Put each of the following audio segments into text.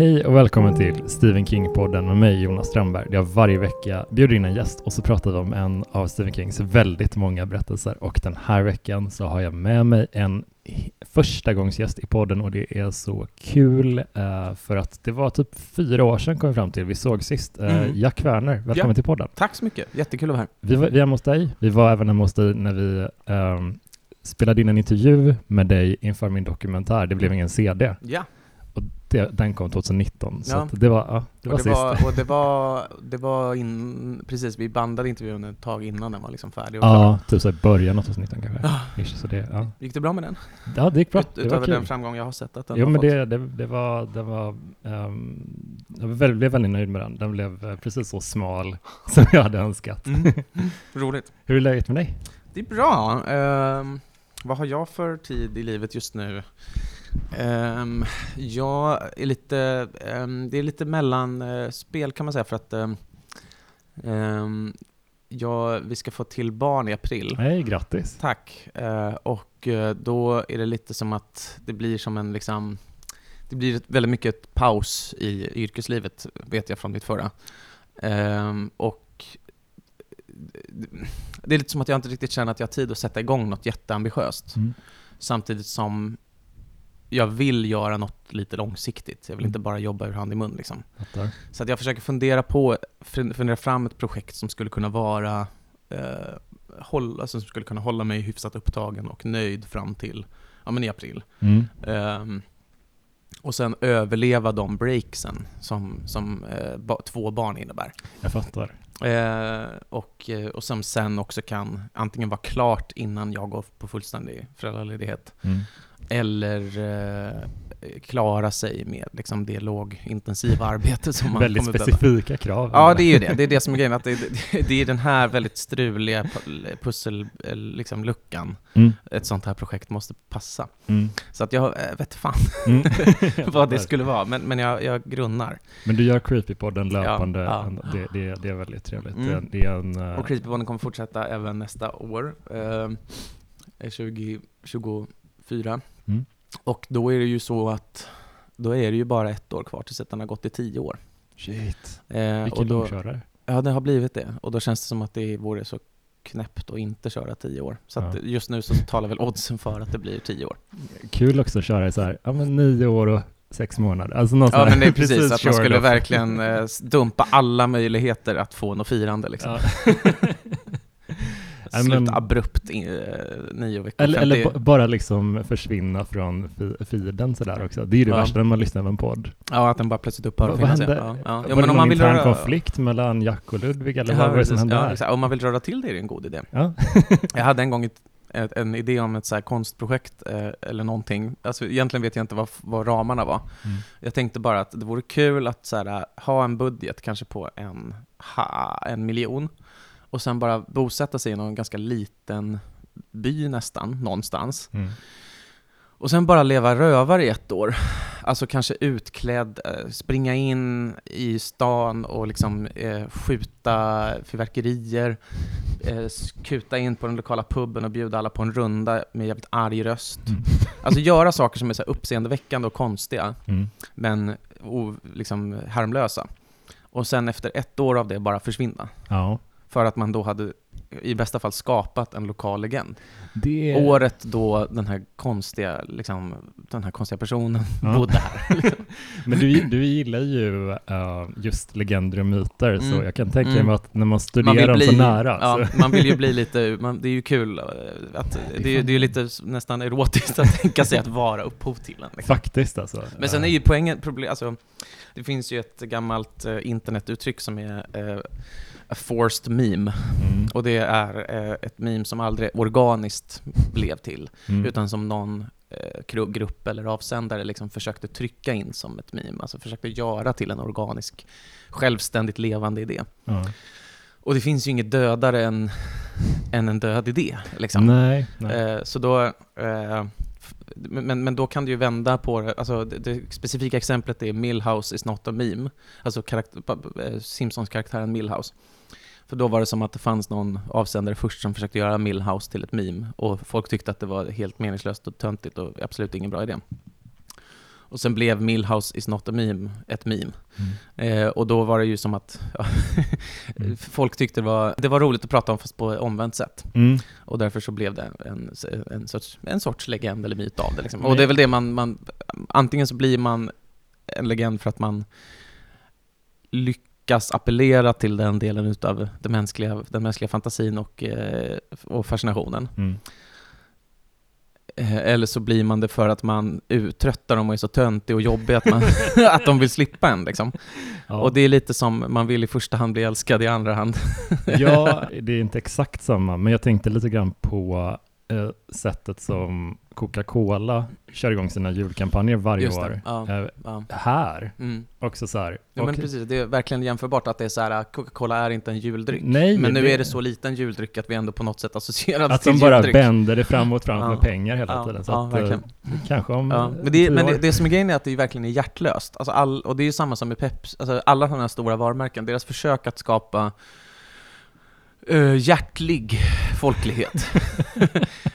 Hej och välkommen till Stephen King-podden med mig Jonas Strömberg. Jag varje vecka bjuder in en gäst och så pratar vi om en av Stephen Kings väldigt många berättelser. Och den här veckan så har jag med mig en första gångs gäst i podden och det är så kul uh, för att det var typ fyra år sedan kom vi fram till, vi såg sist. Uh, mm. Jack Werner, välkommen ja. till podden. Tack så mycket, jättekul att vara här. Vi var, vi är hemma hos dig, vi var även hemma hos dig när vi um, spelade in en intervju med dig inför min dokumentär, det blev ingen CD. Ja det, den kom 2019, så det var, ja, det var och det sist. Var, och det var, det var in, precis, vi bandade intervjun ett tag innan den var liksom färdig. ja, typ så i början av 2019 kanske. Ah. så det, ja. Gick det bra med den? Ja, det gick bra. Ut, det utöver den framgång jag har sett att den Jo, har men fått. det, det, det var, det var, um, jag blev, blev väldigt nöjd med den. Den blev eh, precis så smal som jag hade önskat. Mm. Roligt. Hur är läget med dig? Det är bra. Um, vad har jag för tid i livet just nu? Um, jag är lite, um, det är lite mellanspel uh, kan man säga för att um, ja, vi ska få till barn i april. Hej, grattis! Tack! Uh, och uh, då är det lite som att det blir som en liksom, det blir väldigt mycket paus i yrkeslivet, vet jag från mitt förra. och det är lite som att jag inte riktigt känner att jag har tid att sätta igång något jätteambitiöst. Mm. Samtidigt som jag vill göra något lite långsiktigt. Jag vill inte mm. bara jobba ur hand i mun. Liksom. Så att jag försöker fundera på, fundera fram ett projekt som skulle kunna vara eh, hålla, alltså som skulle kunna hålla mig hyfsat upptagen och nöjd fram till ja, men i april. Mm. Um, och sen överleva de breaksen som, som eh, ba, två barn innebär. Jag fattar. Eh, och, eh, och som sen också kan antingen vara klart innan jag går på fullständig föräldraledighet, mm eller eh, klara sig med liksom, det lågintensiva arbete som man Väldigt specifika krav. Ja, det är ju det. Det är det som är grejen, att det, det, det är den här väldigt struliga pusselluckan liksom, mm. ett sånt här projekt måste passa. Mm. Så att jag äh, vet fan mm. vad det skulle vara, men, men jag, jag grunnar. Men du gör Creepypodden löpande, ja, ja. Det, det, det, är väldigt trevligt. Mm. Det är en, uh... Och Creepypodden kommer fortsätta även nästa år, 2020 fyra. Mm. Och då är det ju så att då är det ju bara ett år kvar tills att den har gått i tio år. Shit. Eh, Vilken långkörare. Ja, det har blivit det. Och då känns det som att det vore så knäppt att inte köra tio år. Så ja. just nu så talar väl oddsen för att det blir tio år. Kul också att köra så här, ja men nio år och sex månader. Alltså något ja, men det är precis, precis att man skulle verkligen eh, dumpa alla möjligheter att få något firande liksom. Ja. Sluta abrupt in, uh, nio veckor. Eller, eller bara liksom försvinna från feeden sådär också. Det är ju det ja. värsta när man lyssnar på en podd. Ja, att den bara plötsligt upphör att finnas. Ja. Ja. Var det någon intern röra... konflikt mellan Jack och Ludvig eller vad var det som hände ja, Om man vill röra till det är det en god idé. Ja. jag hade en gång ett, ett, en idé om ett så konstprojekt eh, eller någonting. Alltså, egentligen vet jag inte vad, vad ramarna var. Mm. Jag tänkte bara att det vore kul att så här, ha en budget kanske på en, ha, en miljon och sen bara bosätta sig i någon ganska liten by nästan, någonstans. Mm. Och sen bara leva rövare i ett år. Alltså kanske utklädd, eh, springa in i stan och liksom eh, skjuta fyrverkerier, eh, kuta in på den lokala puben och bjuda alla på en runda med jävligt arg röst. Mm. Alltså göra saker som är så uppseendeväckande och konstiga, mm. men o, liksom harmlösa. Och sen efter ett år av det bara försvinna. Ja. För att man då hade i bästa fall skapat en lokal legend. Det... Året då den här konstiga, liksom, den här konstiga personen ja. bodde här. Liksom. Men du, du gillar ju uh, just legender och myter, mm. så jag kan tänka mm. mig att när man studerar man dem så nära. Ja, så. man vill ju bli lite, man, det är ju kul, uh, att, det, är, det är ju lite nästan erotiskt att tänka sig att vara upphov till den. Liksom. Faktiskt alltså. Men sen är ju poängen, problem, alltså, det finns ju ett gammalt uh, internetuttryck som är a forced meme. Mm. Och det är eh, ett meme som aldrig organiskt blev till, mm. utan som någon eh, grupp eller avsändare liksom försökte trycka in som ett meme, alltså försökte göra till en organisk, självständigt levande idé. Mm. Och det finns ju inget dödare än, än en död idé. Liksom. Nej, nej. Eh, så då, eh, men, men då kan du ju vända på det. Alltså det, det specifika exemplet är Millhouse is not a meme. Alltså karaktär, eh, Simpsons-karaktären Millhouse. För då var det som att det fanns någon avsändare först som försökte göra Millhouse till ett meme och folk tyckte att det var helt meningslöst och töntigt och absolut ingen bra idé. Och sen blev Millhouse is not a meme ett meme. Mm. Eh, och då var det ju som att ja, mm. folk tyckte det var, det var roligt att prata om fast på omvänt sätt. Mm. Och därför så blev det en, en, sorts, en sorts legend eller myt av det. Liksom. Och det är väl det man, man, antingen så blir man en legend för att man lyckas appellera till den delen utav den mänskliga, den mänskliga fantasin och, eh, och fascinationen. Eh, eller så blir man det för att man uttröttar dem och är så töntig och jobbig att, man, att de vill slippa en. Liksom. Ja. Och det är lite som man vill i första hand bli älskad i andra hand. ja, det är inte exakt samma, men jag tänkte lite grann på eh, sättet som Coca-Cola kör igång sina julkampanjer varje år. Ja, eh, ja. Här, mm. också så här. Ja, men precis, det är verkligen jämförbart att det är så här, Coca-Cola är inte en juldryck. Nej, men nu det... är det så liten juldryck att vi ändå på något sätt associerar det till juldryck. Att de bara vänder det framåt framåt med pengar hela tiden. Så att, verkligen. Eh, kanske om Men, det, men det, det, som är grejen är att det verkligen är hjärtlöst. Alltså all, och det är ju samma som med Peps, alltså alla sådana här stora varumärken, deras försök att skapa uh, hjärtlig folklighet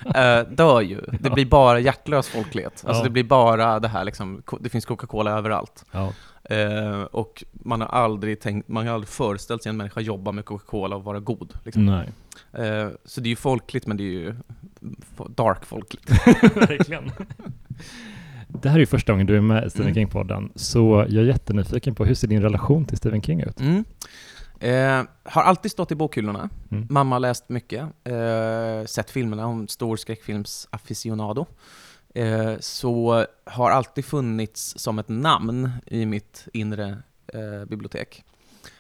uh, dör ju. Det blir bara hjärtlös folklighet. Alltså ja. det blir bara det här liksom, det finns Coca-Cola överallt. Ja. Uh, och man har aldrig tänkt, man har aldrig föreställt sig en människa jobba med Coca-Cola och vara god. Liksom. Nej. Uh, så det är ju folkligt, men det är ju dark folkligt. Verkligen. Det här är ju första gången du är med i Stephen mm. King-podden, så jag är jättenyfiken på hur ser din relation till Stephen King ut? Mm. Eh, har alltid stått i bokhyllorna. Mm. Mamma har läst mycket. Eh, sett filmerna, hon stor skräckfilms-aficionado. Eh, så har alltid funnits som ett namn i mitt inre eh, bibliotek.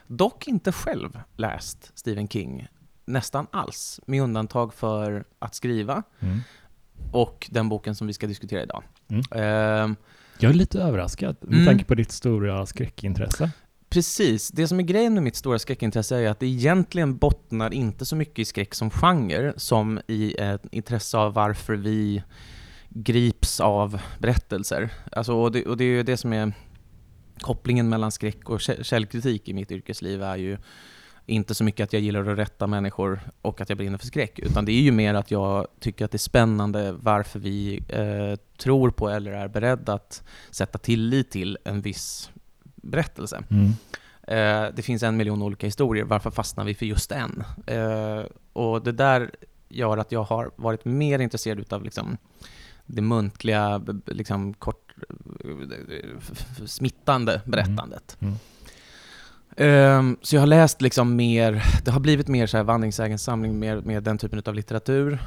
Dock inte själv läst Stephen King nästan alls, med undantag för att skriva mm. och den boken som vi ska diskutera idag. Mm. Eh, jag är lite överraskad med mm. tanke på ditt stora skräckintresse. Precis. Det som är grejen med mitt stora skräckintresse är att det egentligen bottnar inte så mycket i skräck som genre, som i ett intresse av varför vi grips av berättelser. Alltså, och, det, och det är ju det som är kopplingen mellan skräck och källkritik i mitt yrkesliv är ju inte så mycket att jag gillar att rätta människor och att jag brinner för skräck, utan det är ju mer att jag tycker att det är spännande varför vi eh, tror på eller är beredda att sätta tillit till en viss berättelse. Mm. Eh, det finns en miljon olika historier, varför fastnar vi för just en? Eh, och det där gör att jag har varit mer intresserad av liksom, det muntliga, liksom, kort, smittande berättandet. Mm. Mm. Um, så jag har läst liksom mer, det har blivit mer så här vandringsägens samling med, med den typen av litteratur.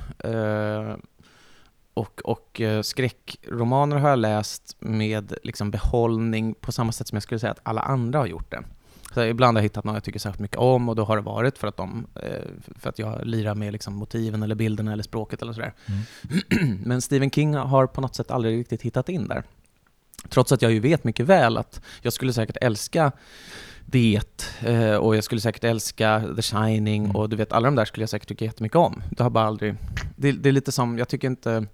Och, och eh, skräckromaner har jag läst med liksom behållning på samma sätt som jag skulle säga att alla andra har gjort det. Så ibland har jag hittat något jag tycker särskilt mycket om och då har det varit för att, de, eh, för att jag lirar med liksom motiven eller bilderna eller språket eller sådär. Mm. Men Stephen King har på något sätt aldrig riktigt hittat in där. Trots att jag ju vet mycket väl att jag skulle säkert älska det eh, och jag skulle säkert älska The Shining mm. och du vet alla de där skulle jag säkert tycka jättemycket om. Det har bara aldrig... Det, det är lite som, jag tycker inte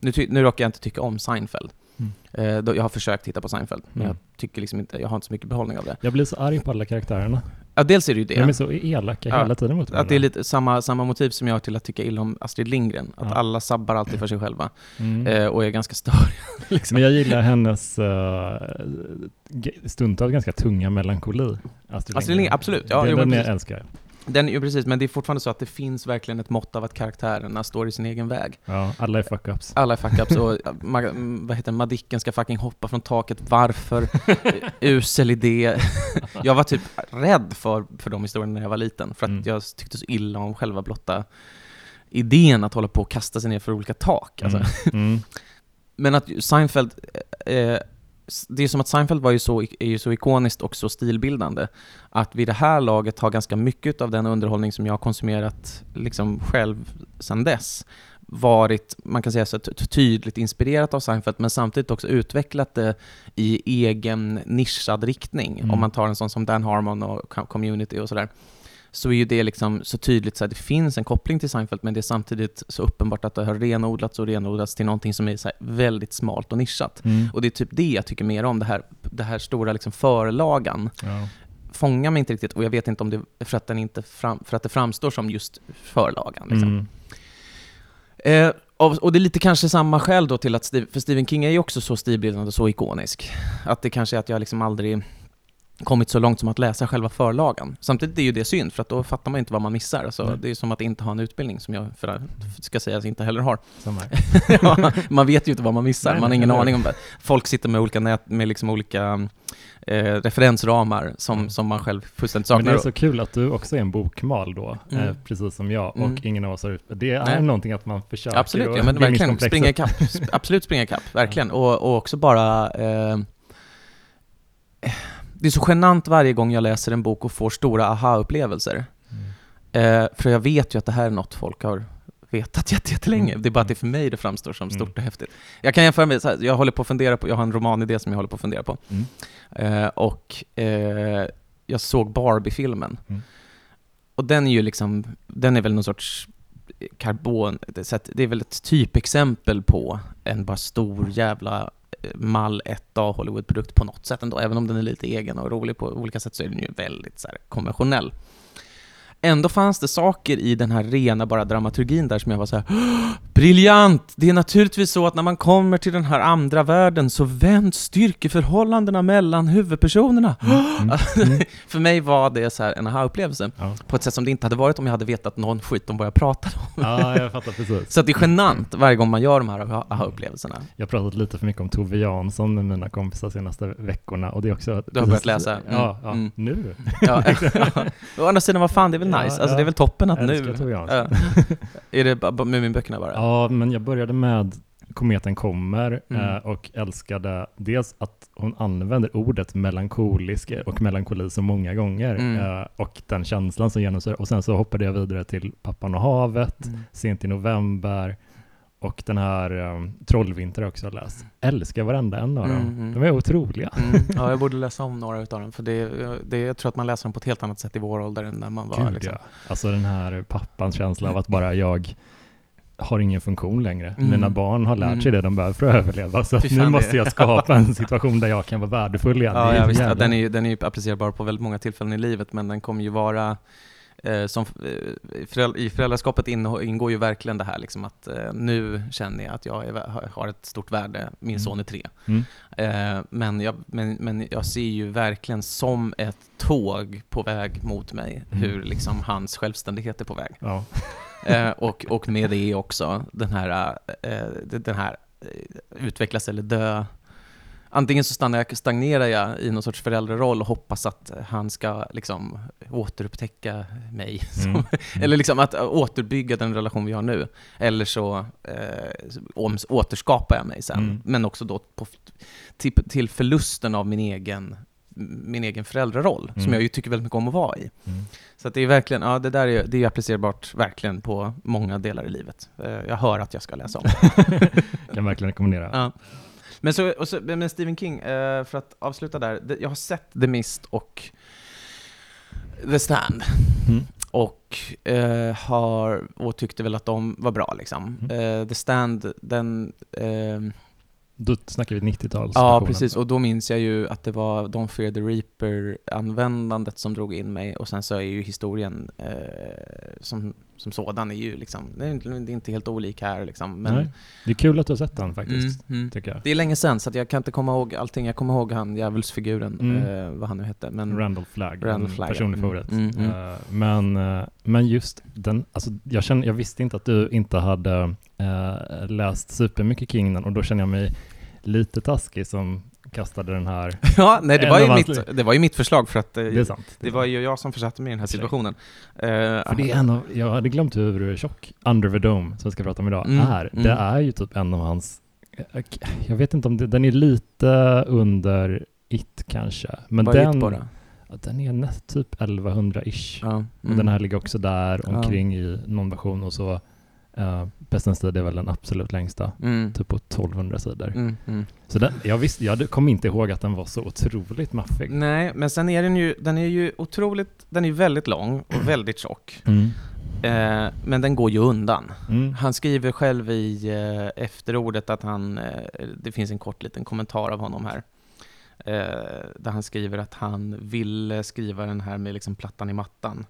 nu, nu råkar jag inte tycka om Seinfeld. Mm. Eh, jag har försökt titta på Seinfeld, men mm. jag tycker liksom inte, jag har inte så mycket behållning av det. Jag blir så arg på alla karaktärerna. Ja, dels är det ju det. De är så elaka ja, hela tiden mot varandra. Att det är lite samma, samma motiv som jag har till att tycka illa om Astrid Lindgren. Att ja. alla sabbar alltid för sig själva mm. eh, och är ganska störiga. liksom. Men jag gillar hennes uh, stundtals ganska tunga melankoli. Astrid Astrid Lindgren absolut. Ja, det, den jag älskar. Den, ju precis, men det är fortfarande så att det finns verkligen ett mått av att karaktärerna står i sin egen väg. Ja, alla är fuck-ups. Alla är fuck-ups och vad heter Madicken ska fucking hoppa från taket. Varför? Usel idé. jag var typ rädd för, för de historierna när jag var liten, för att mm. jag tyckte så illa om själva blotta idén att hålla på och kasta sig ner för olika tak. Alltså. Mm. Mm. Men att Seinfeld eh, det är som att Seinfeld var ju så, är ju så ikoniskt och så stilbildande, att vid det här laget har ganska mycket av den underhållning som jag har konsumerat liksom själv sedan dess varit, man kan säga så tydligt inspirerat av Seinfeld, men samtidigt också utvecklat det i egen nischad riktning. Mm. Om man tar en sån som Dan Harmon och Community och sådär så är ju det liksom så tydligt så att det finns en koppling till Seinfeld, men det är samtidigt så uppenbart att det har renodlats och renodlats till någonting som är så väldigt smalt och nischat. Mm. Och det är typ det jag tycker mer om, det här, det här stora liksom förlagan. Ja. Fångar mig inte riktigt, och jag vet inte om det är för att, den inte fram, för att det framstår som just förlagan. Liksom. Mm. Eh, och det är lite kanske samma skäl då till att, Steve, för Stephen King är ju också så stilbildande och så ikonisk. Att det kanske är att jag liksom aldrig kommit så långt som att läsa själva förlagan. Samtidigt är ju det synd, för att då fattar man inte vad man missar. Alltså, mm. Det är som att inte ha en utbildning, som jag för, ska säga inte heller har. ja, man vet ju inte vad man missar, nej, man har ingen aning om det. Folk sitter med olika, nät, med liksom olika eh, referensramar som, mm. som man själv fullständigt saknar. Men det är så kul att du också är en bokmal då, eh, mm. eh, precis som jag, och mm. ingen av oss har Det är nej. någonting att man försöker Absolut, ja, men verkligen springa ikapp. Absolut springa ikapp, verkligen. Och, och också bara eh, det är så genant varje gång jag läser en bok och får stora aha-upplevelser. Mm. Eh, för jag vet ju att det här är något folk har vetat jättelänge. Mm. Det är bara att det för mig det framstår som stort mm. och häftigt. Jag kan jämföra med, så här, jag håller på att fundera på, jag har en romanidé som jag håller på att fundera på. Mm. Eh, och eh, jag såg Barbie-filmen. Mm. Och den är ju liksom, den är väl någon sorts karbon, det är väl ett typexempel på en bara stor jävla mall 1A Hollywood-produkt på något sätt ändå. Även om den är lite egen och rolig på olika sätt så är den ju väldigt så här, konventionell. Ändå fanns det saker i den här rena bara dramaturgin där som jag var så här, briljant! Det är naturligtvis så att när man kommer till den här andra världen så vänds styrkeförhållandena mellan huvudpersonerna. Mm. Mm. För mig var det så en aha-upplevelse, ja. på ett sätt som det inte hade varit om jag hade vetat någon skit om vad jag pratade om. Ja, jag fattar precis. Så det är genant varje gång man gör de här aha-upplevelserna. Jag har pratat lite för mycket om Tove Jansson med mina kompisar senaste veckorna och det är också... Du har börjat läsa? Mm. Ja, ja mm. nu. Ja. Å andra sidan, vad fan, det är väl nice? Ja, alltså det är väl toppen att nu... Är det Muminböckerna bara? Ja, men jag började med Kometen kommer mm. eh, och älskade dels att hon använder ordet melankolisk och melankoli så många gånger mm. eh, och den känslan som genomsyrar. Och sen så hoppade jag vidare till Pappan och havet, mm. sent i november och den här um, Trollvinter också har läst. Älskar varenda en av dem. Mm. De är otroliga. Mm. Ja, jag borde läsa om några av dem, för det, det, jag tror att man läser dem på ett helt annat sätt i vår ålder än när man var... Gud, liksom. ja. Alltså den här pappans känsla av att bara jag har ingen funktion längre. Mm. Mina barn har lärt sig mm. det de behöver för att överleva, så nu måste jag skapa en situation där jag kan vara värdefull igen. Ja, ja, visst, ja, den, är ju, den är applicerbar på väldigt många tillfällen i livet, men den kommer ju vara som, eh, I föräldraskapet ingår ju verkligen det här liksom att eh, nu känner jag att jag har ett stort värde, min mm. son är tre. Mm. Eh, men, jag, men, men jag ser ju verkligen som ett tåg på väg mot mig, mm. hur liksom hans självständighet är på väg. Ja. Eh, och, och med det också den här, eh, den här utvecklas eller dö antingen så stannar jag, stagnerar jag i någon sorts föräldraroll och hoppas att han ska liksom återupptäcka mig. Mm. eller liksom att återbygga den relation vi har nu. Eller så eh, återskapar jag mig sen. Mm. Men också då på, till, till förlusten av min egen min egen föräldraroll, mm. som jag ju tycker väldigt mycket om att vara i. Mm. Så det är verkligen, ja det där är, det är applicerbart verkligen på många delar i livet. Eh, jag hör att jag ska läsa om. kan verkligen rekommendera. Ja. Men, så, så, men Stephen King, eh, för att avsluta där, jag har sett The Mist och The Stand. Mm. Och, eh, har, och tyckte väl att de var bra liksom. Mm. Eh, The Stand, den... Eh, då snackar vi 90-tals. Ja, precis. Och då minns jag ju att det var Don't Fear the Reaper-användandet som drog in mig. Och sen så är ju historien eh, som som sådan är ju liksom, det är inte, det är inte helt olik här liksom. Men... Nej, det är kul att du har sett den faktiskt, mm, mm. tycker jag. Det är länge sedan, så jag kan inte komma ihåg allting. Jag kommer ihåg han djävulsfiguren, mm. eh, vad han nu hette. Men... Randall Flagg, Randall Flagg personlig ja. favorit. Uh, men, uh, men just den, alltså jag, känner, jag visste inte att du inte hade uh, läst supermycket King och då känner jag mig lite taskig som kastade den här... Ja, nej, det var, ju mitt, det var ju mitt förslag för att eh, det, sant, det, det var ju jag som försatte mig i den här situationen. Uh, för det är en av, jag hade glömt hur tjock Under the Dome, som vi ska prata om idag, mm, är. Mm. Det är ju typ en av hans... Jag vet inte om det, den är lite under It kanske. Men Vad den, bara? Den är näst typ 1100-ish. Ja, mm. Den här ligger också där omkring ja. i någon version och så Uh, Pestens tid är väl den absolut längsta, mm. typ på 1200 sidor. Mm, mm. Så den, jag, visste, jag kom inte ihåg att den var så otroligt maffig. Nej, men sen är den ju, den är ju otroligt, den är väldigt lång och väldigt tjock. Mm. Eh, men den går ju undan. Mm. Han skriver själv i eh, efterordet att han, eh, det finns en kort liten kommentar av honom här, eh, där han skriver att han ville skriva den här med liksom plattan i mattan.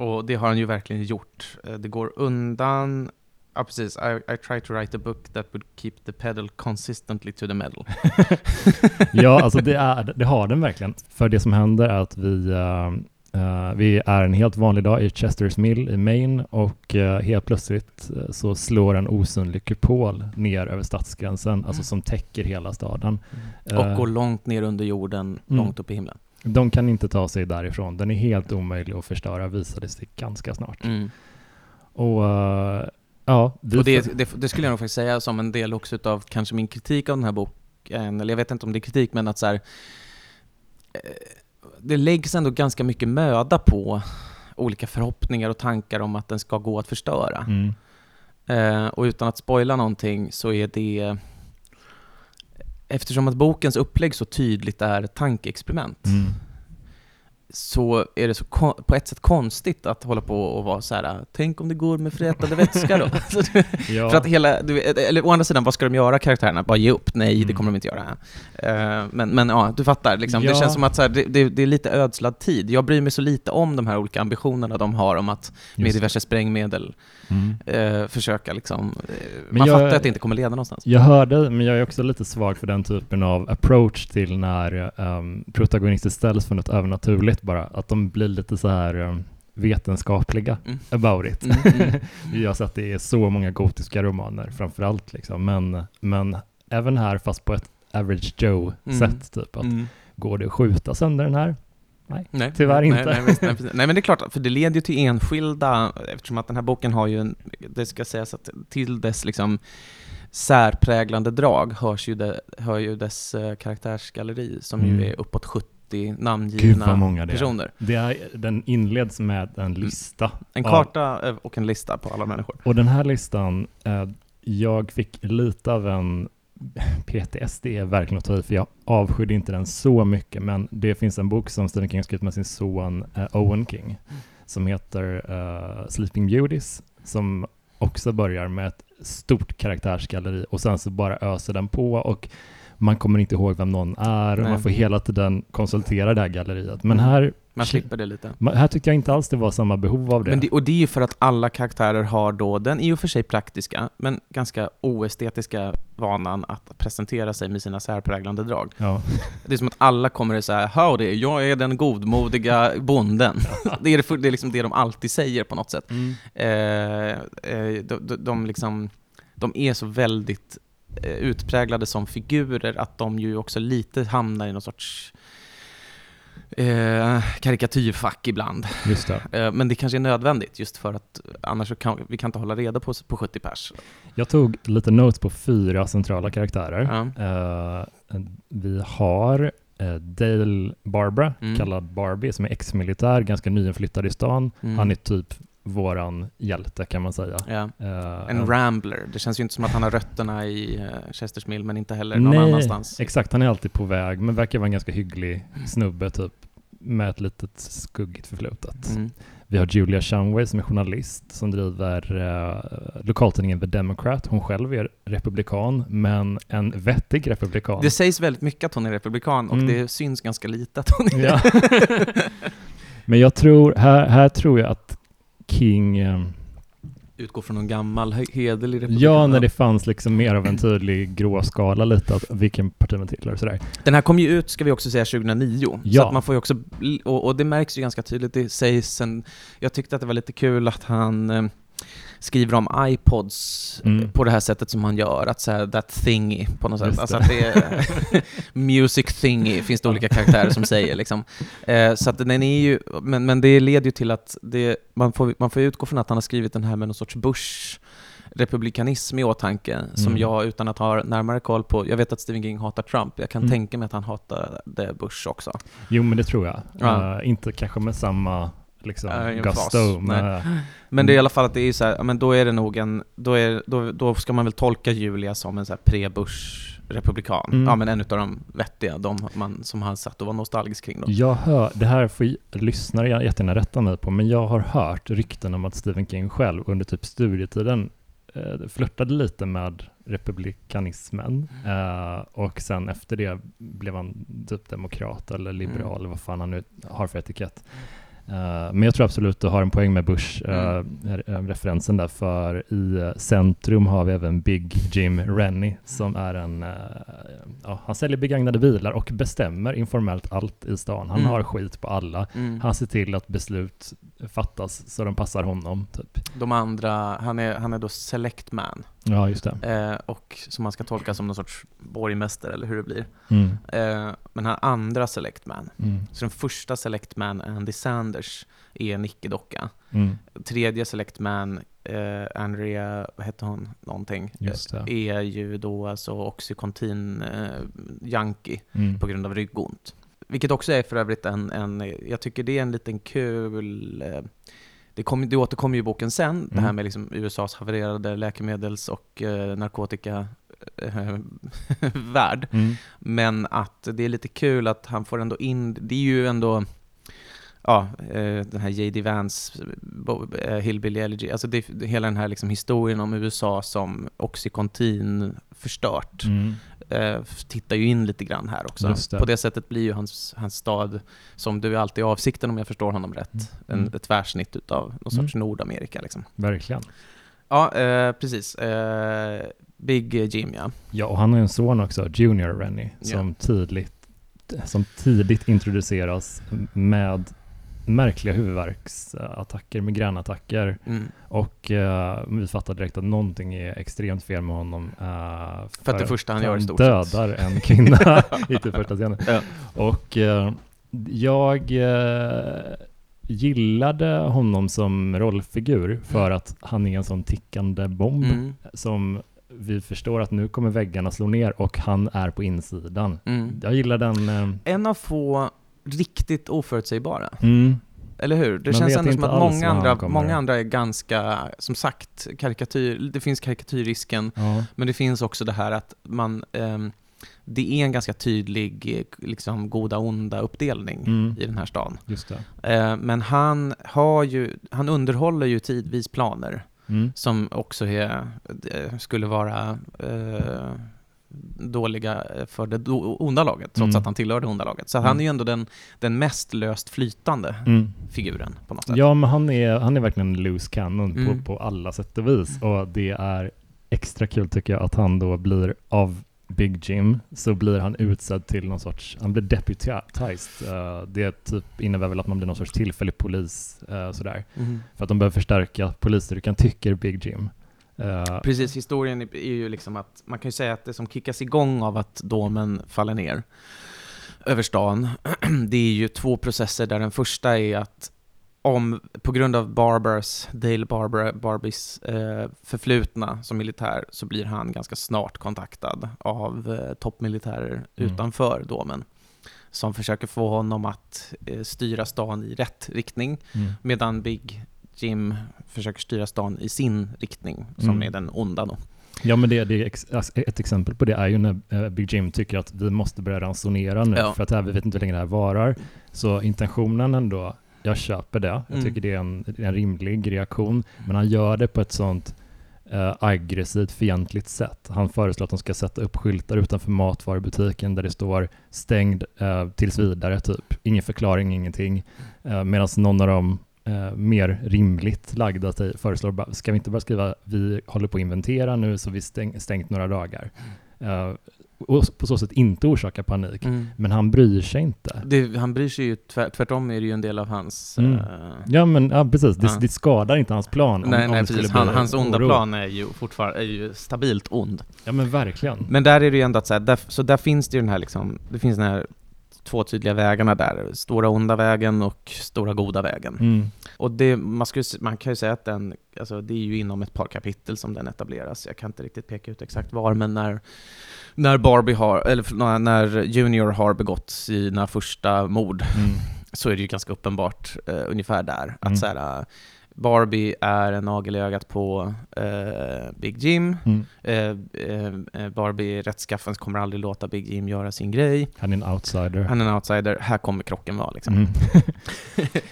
Och det har han ju verkligen gjort. Eh, det går undan Ja, precis. I, I try to write a book that would keep the pedal consistently to the metal. ja, alltså det, är, det har den verkligen. För det som händer är att vi, uh, uh, vi är en helt vanlig dag i Chesters Mill i Maine och uh, helt plötsligt så slår en osynlig kupol ner över stadsgränsen, alltså mm. alltså som täcker hela staden. Mm. Och går långt ner under jorden, mm. långt upp i himlen. De kan inte ta sig därifrån. Den är helt omöjlig att förstöra, visade sig ganska snart. Mm. Och Ja, och det, det, det, skulle jag nog faktiskt säga som en del också av kanske min kritik av den här boken, eller jag vet inte om det är kritik, men att så här, eh, det läggs ändå ganska mycket möda på olika förhoppningar och tankar om att den ska gå att förstöra. Mm. Eh, och utan att spoila någonting så är det Eftersom att bokens upplägg så tydligt är ett tankeexperiment mm så är det så på ett sätt konstigt att hålla på och vara så här. tänk om det går med frätade vätska då? ja. För att hela, du, eller å andra sidan, vad ska de göra karaktärerna? Bara ge upp? Nej, mm. det kommer de inte göra. Uh, men, men ja, du fattar, liksom. ja. det känns som att så här, det, det, det, är lite ödslad tid. Jag bryr mig så lite om de här olika ambitionerna de har om att med diverse sprängmedel mm. uh, försöka liksom, uh, man jag, fattar att det inte kommer leda någonstans. Jag hörde, men jag är också lite svag för den typen av approach till när um, protagonister ställs för något övernaturligt bara att de blir lite så här um, vetenskapliga mm. about it. Mm, mm. jag har sett det i så många gotiska romaner framför allt liksom, men, men även här fast på ett average Joe-sätt mm. typ, att mm. går det att skjuta sönder den här? Nej, nej tyvärr inte. Nej, nej, nej, nej, men det är klart, för det leder ju till enskilda, eftersom att den här boken har ju en, det ska sägas att till dess liksom särpräglande drag hörs ju det, hör ju dess uh, karaktärsgalleri som mm. ju är uppåt 70 80 namngivna det personer. Det är, den inleds med en mm. lista. En karta av, och en lista på alla människor. Och den här listan, eh, jag fick lite av en PTSD är verkligen att ta i, för jag avskydde inte den så mycket, men det finns en bok som Stephen King har skrivit med sin son eh, Owen King, som heter uh, Sleeping Beauties, som också börjar med ett stort karaktärsgalleri och sen så bara öser den på och man kommer inte ihåg vem någon är och man får hela tiden konsultera det här galleriet. Men här man slipper det lite. Här tyckte jag inte alls det var samma behov av det. det. Och det är ju för att alla karaktärer har då den i och för sig praktiska, men ganska oestetiska vanan att presentera sig med sina särpräglande drag. Ja. Det är som att alla kommer och säger ”Howdy, jag är den godmodiga bonden”. det, är det, det är liksom det de alltid säger på något sätt. Mm. Eh, eh, de, de, de, liksom, de är så väldigt Eh, utpräglade som figurer, att de ju också lite hamnar i någon sorts eh, karikatyrfack ibland. Just det. Eh, men det kanske är nödvändigt just för att annars kan vi kan inte hålla reda på, på 70 pers. Jag tog lite notes på fyra centrala karaktärer. Ja. Eh, vi har Dale Barbara, mm. kallad Barbie, som är ex-militär, ganska nyinflyttad i stan. Mm. Han är typ våran hjälte kan man säga. Ja. Uh, en rambler. Det känns ju inte som att han har rötterna i uh, Chesters Mill, men inte heller någon nej, annanstans. Exakt, han är alltid på väg, men verkar vara en ganska hygglig snubbe typ, med ett litet skuggigt förflutet. Mm. Vi har Julia Shumway som är journalist som driver uh, lokaltidningen The Democrat. Hon själv är republikan, men en vettig republikan. Det sägs väldigt mycket att hon är republikan och mm. det syns ganska lite att hon är ja. Men jag tror, här, här tror jag att King... Eh, Utgår från någon gammal hederlig republik? Ja, när det fanns liksom mer av en tydlig gråskala lite, att vilken parti man tillhör och sådär. Den här kom ju ut, ska vi också säga, 2009. Ja. Så att man får ju också, och, och det märks ju ganska tydligt, det sägs en, jag tyckte att det var lite kul att han eh, skriver om iPods mm. på det här sättet som han gör, att säga that thingy på något sätt. Alltså att det är music thingy, finns det olika karaktärer som säger liksom. Eh, så att den är ju, men, men det leder ju till att det, man, får, man får utgå från att han har skrivit den här med någon sorts Bush republikanism i åtanke, mm. som jag utan att ha närmare koll på, jag vet att Stephen King hatar Trump, jag kan mm. tänka mig att han hatade Bush också. Jo men det tror jag. Ja. Uh, inte kanske med samma liksom, äh, gusto. Men, men det är i alla fall att det är så här, men då är det nog en, då, är, då, då ska man väl tolka Julia som en så pre-Bush republikan. Mm. Ja men en av de vettiga, de man, som han satt och var nostalgisk kring. Då. Jag hör, det här får lyssnare jättegärna rätta mig på, men jag har hört rykten om att Stephen King själv under typ studietiden eh, flörtade lite med republikanismen mm. eh, och sen efter det blev han typ demokrat eller liberal, mm. vad fan han nu har för etikett. Uh, men jag tror absolut du har en poäng med Bush-referensen mm. uh, där, för i centrum har vi även Big Jim Rennie som är en, ja, han säljer begagnade bilar och bestämmer informellt allt i stan. Han mm. har skit på alla. Mm. Han ser till att beslut fattas så de passar honom. Typ. De andra, han är, han är då select man. Ja, just det. Eh, och som man ska tolka som någon sorts borgmästare eller hur det blir. Mm. Eh, men han andra select man. Mm. Så den första select man, Andy Sanders, är en icke-docka. Mm. Tredje select man, eh, Andrea, vad heter hon, någonting, är ju då alltså Oxycontin eh, mm. på grund av ryggont. Vilket också är för övrigt en, en jag tycker det är en liten kul eh, det, kom, det återkommer ju i boken sen, mm. det här mm. med liksom USAs havererade läkemedels och eh, narkotika eh. Mm. Men att det är lite kul att han får ändå in, det är ju ändå ja, eh, den här J.D. Vance, eh, Hillbilly Elegy, alltså det, hela den här liksom historien om USA som Oxycontin förstört. Mm eh, tittar ju in lite grann här också. Det. På det sättet blir ju hans, hans stad, som du är alltid avsikten om jag förstår honom rätt, mm. en, mm. ett tvärsnitt utav någon sorts mm. Nordamerika. Liksom. Verkligen. Ja, eh, precis. Eh, Big Jim, ja. Ja, och han har en son också, Junior Rennie, som, yeah. tidigt, som tidigt introduceras med märkliga huvudvärksattacker, migränattacker. Mm. Och uh, vi fattar direkt att någonting är extremt fel med honom. Uh, för, för, att det första han gör i stort dödar en kvinna i typ första scenen. Ja. Och uh, jag gillade honom som rollfigur för mm. att han är en sån tickande bomb mm. som vi förstår att nu kommer väggarna slå ner och han är på insidan. Mm. Jag gillar den. En av få riktigt oförutsägbara. Mm. Eller hur? Det Man känns ändå som att många andra, många andra är ganska, som sagt, karikatyr, det finns karikatyrrisken, ja. men det finns också det här att man um, det är en ganska tydlig liksom, goda-onda uppdelning mm. i den här stan. Eh, men han, har ju, han underhåller ju tidvis planer mm. som också är, skulle vara eh, dåliga för det onda laget, trots mm. att han tillhör det onda laget. Så mm. han är ju ändå den, den mest löst flytande mm. figuren på något sätt. Ja, men han är, han är verkligen en loose cannon på, mm. på alla sätt och vis. Och det är extra kul tycker jag att han då blir av Big Jim så blir han utsedd till någon sorts, han blir deputized. Uh, det typ innebär väl att man blir någon sorts tillfällig polis uh, sådär. Mm. För att de behöver förstärka polisstyrkan, tycker Big Jim. Uh, Precis, historien är ju liksom att man kan ju säga att det som kickas igång av att domen faller ner över stan, det är ju två processer där den första är att om, på grund av Barbers, Dale Barber, Barbys eh, förflutna som militär så blir han ganska snart kontaktad av eh, toppmilitärer mm. utanför domen som försöker få honom att eh, styra stan i rätt riktning mm. medan Big Jim försöker styra stan i sin riktning, som mm. är den onda då. Ja, men det, det, ett exempel på det är ju när eh, Big Jim tycker att vi måste börja ransonera nu, ja. för att här, vi vet inte hur länge det här varar. Så intentionen ändå, jag köper det. Jag mm. tycker det är en, en rimlig reaktion, men han gör det på ett sånt eh, aggressivt, fientligt sätt. Han föreslår att de ska sätta upp skyltar utanför matvarubutiken där det står stängd eh, tills vidare, typ. Ingen förklaring, ingenting. Eh, Medan någon av dem eh, mer rimligt lagda sig föreslår, ska vi inte bara skriva vi håller på att inventera nu så vi stäng, stängt några dagar. Uh, och på så sätt inte orsaka panik. Mm. Men han bryr sig inte. Det, han bryr sig ju, tvär, tvärtom är det ju en del av hans... Mm. Uh, ja men ja, precis, det, ja. det, skadar inte hans plan. Nej, om, nej om precis. Han, hans onda oro. plan är ju fortfarande är ju stabilt ond. Ja men verkligen. Men där är det ju ändå att så, här, där, så där finns det ju den här liksom, det finns den här två tydliga vägarna där. Stora onda vägen och stora goda vägen. Mm. Och det, man, skulle, man kan ju säga att den, alltså det är ju inom ett par kapitel som den etableras. Jag kan inte riktigt peka ut exakt var, men när, när Barbie har, eller när Junior har begått sina första mord mm. så är det ju ganska uppenbart uh, ungefär där. Att mm. så här, Barbie är en nagel i ögat på eh, Big Jim. Mm. Eh, eh, Barbie rättskaffens kommer aldrig låta Big Jim göra sin grej. Han är en outsider. Han är en outsider. Här kommer krocken vara liksom. Mm.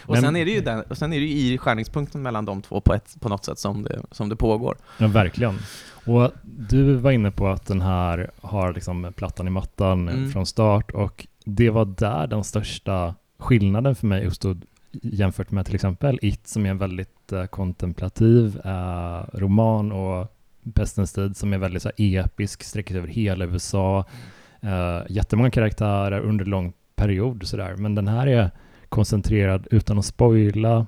och, Men, sen är det ju den, och sen är det ju i skärningspunkten mellan de två på, ett, på något sätt som det, som det pågår. Ja, verkligen. Och du var inne på att den här har liksom plattan i mattan mm. från start och det var där den största skillnaden för mig uppstod jämfört med till exempel It som är en väldigt uh, kontemplativ uh, roman och Pestens tid som är väldigt så här, episk, sträcker sig över hela USA. Uh, jättemånga karaktärer under lång period sådär. Men den här är koncentrerad utan att spoila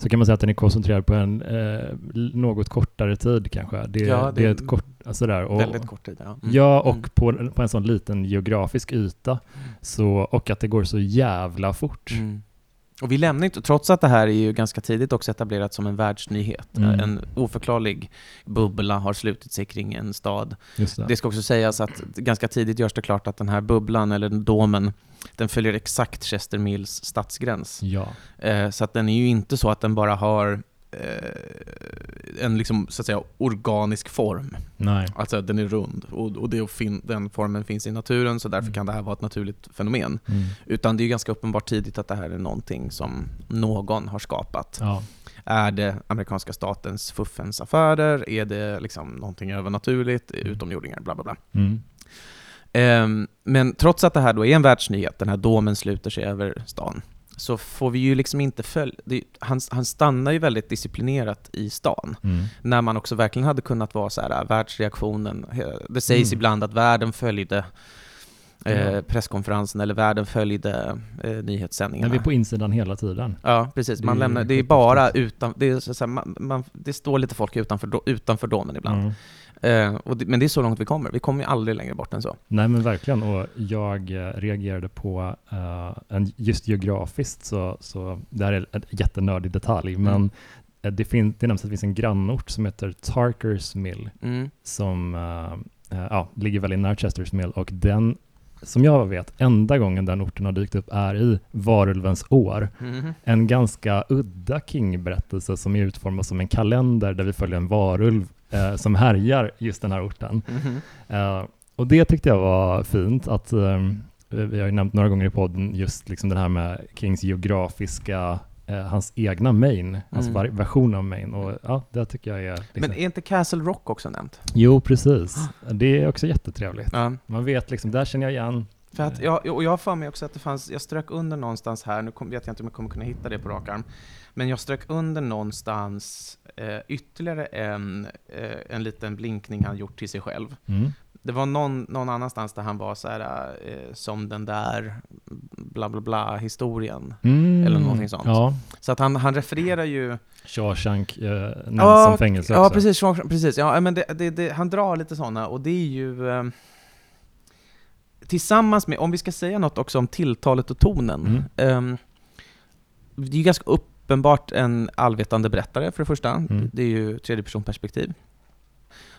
så kan man säga att den är koncentrerad på en eh, något kortare tid kanske. Det, ja, det, det är ett kort, alltså där, och, väldigt kort tid. Ja, mm. ja och mm. på, på en sån liten geografisk yta. Mm. Så, och att det går så jävla fort. Och vi lämnar inte, trots att det här är ju ganska tidigt också etablerat som en världsnyhet. Mm. En oförklarlig bubbla har slutit sig kring en stad. Det. det. ska också sägas att ganska tidigt görs det klart att den här bubblan, eller domen, den följer exakt Chester Mills stadsgräns. Ja. Eh, så att den är ju inte så att den bara har en liksom, så att säga, organisk form. Nej. Alltså den är rund och, och det fin- den formen finns i naturen så därför mm. kan det här vara ett naturligt fenomen. Mm. Utan det är ganska uppenbart tidigt att det här är någonting som någon har skapat. Ja. Är det amerikanska statens fuffens affärer? Är det liksom någonting övernaturligt? Mm. Utomjordingar? Bla bla bla. Mm. Um, men trots att det här då är en världsnyhet, den här domen sluter sig över stan, så får vi ju liksom inte följa... Han, han stannar ju väldigt disciplinerat i stan. Mm. När man också verkligen hade kunnat vara så här, äh, världsreaktionen. Det sägs mm. ibland att världen följde eh, presskonferensen eller världen följde eh, nyhetssändningarna. Men vi är på insidan hela tiden. Ja, precis. Man det lämnar, det är bara utan, det, är så här, man, man, det står lite folk utanför, utanför domen ibland. Mm. Eh, det, men det är så långt vi kommer. Vi kommer ju aldrig längre bort än så. Nej, men verkligen. Och jag eh, reagerade på, uh, en, just geografiskt, så, så det här är en jättenördig detalj, mm. men det, fin, det nämns att det finns en grannort som heter Tarkers Mill, mm. som uh, uh, ja, ligger väldigt nära Chesters Mill, och den som jag vet, enda gången den orten har dykt upp är i Varulvens år. Mm. En ganska udda King-berättelse som är utformad som en kalender där vi följer en varulv eh, som härjar just den här orten. Mm. Eh, och det tyckte jag var fint, att eh, vi har ju nämnt några gånger i podden just liksom det här med Kings geografiska eh, hans egna main, alltså mm. version av main. Och ja, det tycker jag är... Liksom... Men är inte Castle Rock också nämnt? Jo, precis. Det är också jättetrevligt. Ja. Man vet liksom, där känner jag igen för att jag, och jag har för mig också att det fanns, jag strök under någonstans här, nu vet jag inte om jag kommer kunna hitta det på rak arm, men jag strök under någonstans eh, ytterligare en, eh, en liten blinkning han gjort till sig själv. Mm. Det var någon, någon annanstans där han var så här, eh, som den där bla bla bla historien, mm. eller någonting sånt. Ja. Så att han, han refererar ju... Shawshank eh, nämns ja, också. Ja, precis. precis. Ja, men det, det, det, han drar lite sådana, och det är ju... Tillsammans med, om vi ska säga något också om tilltalet och tonen. Mm. Um, det är ju ganska uppenbart en allvetande berättare för det första. Mm. Det är ju tredje personperspektiv.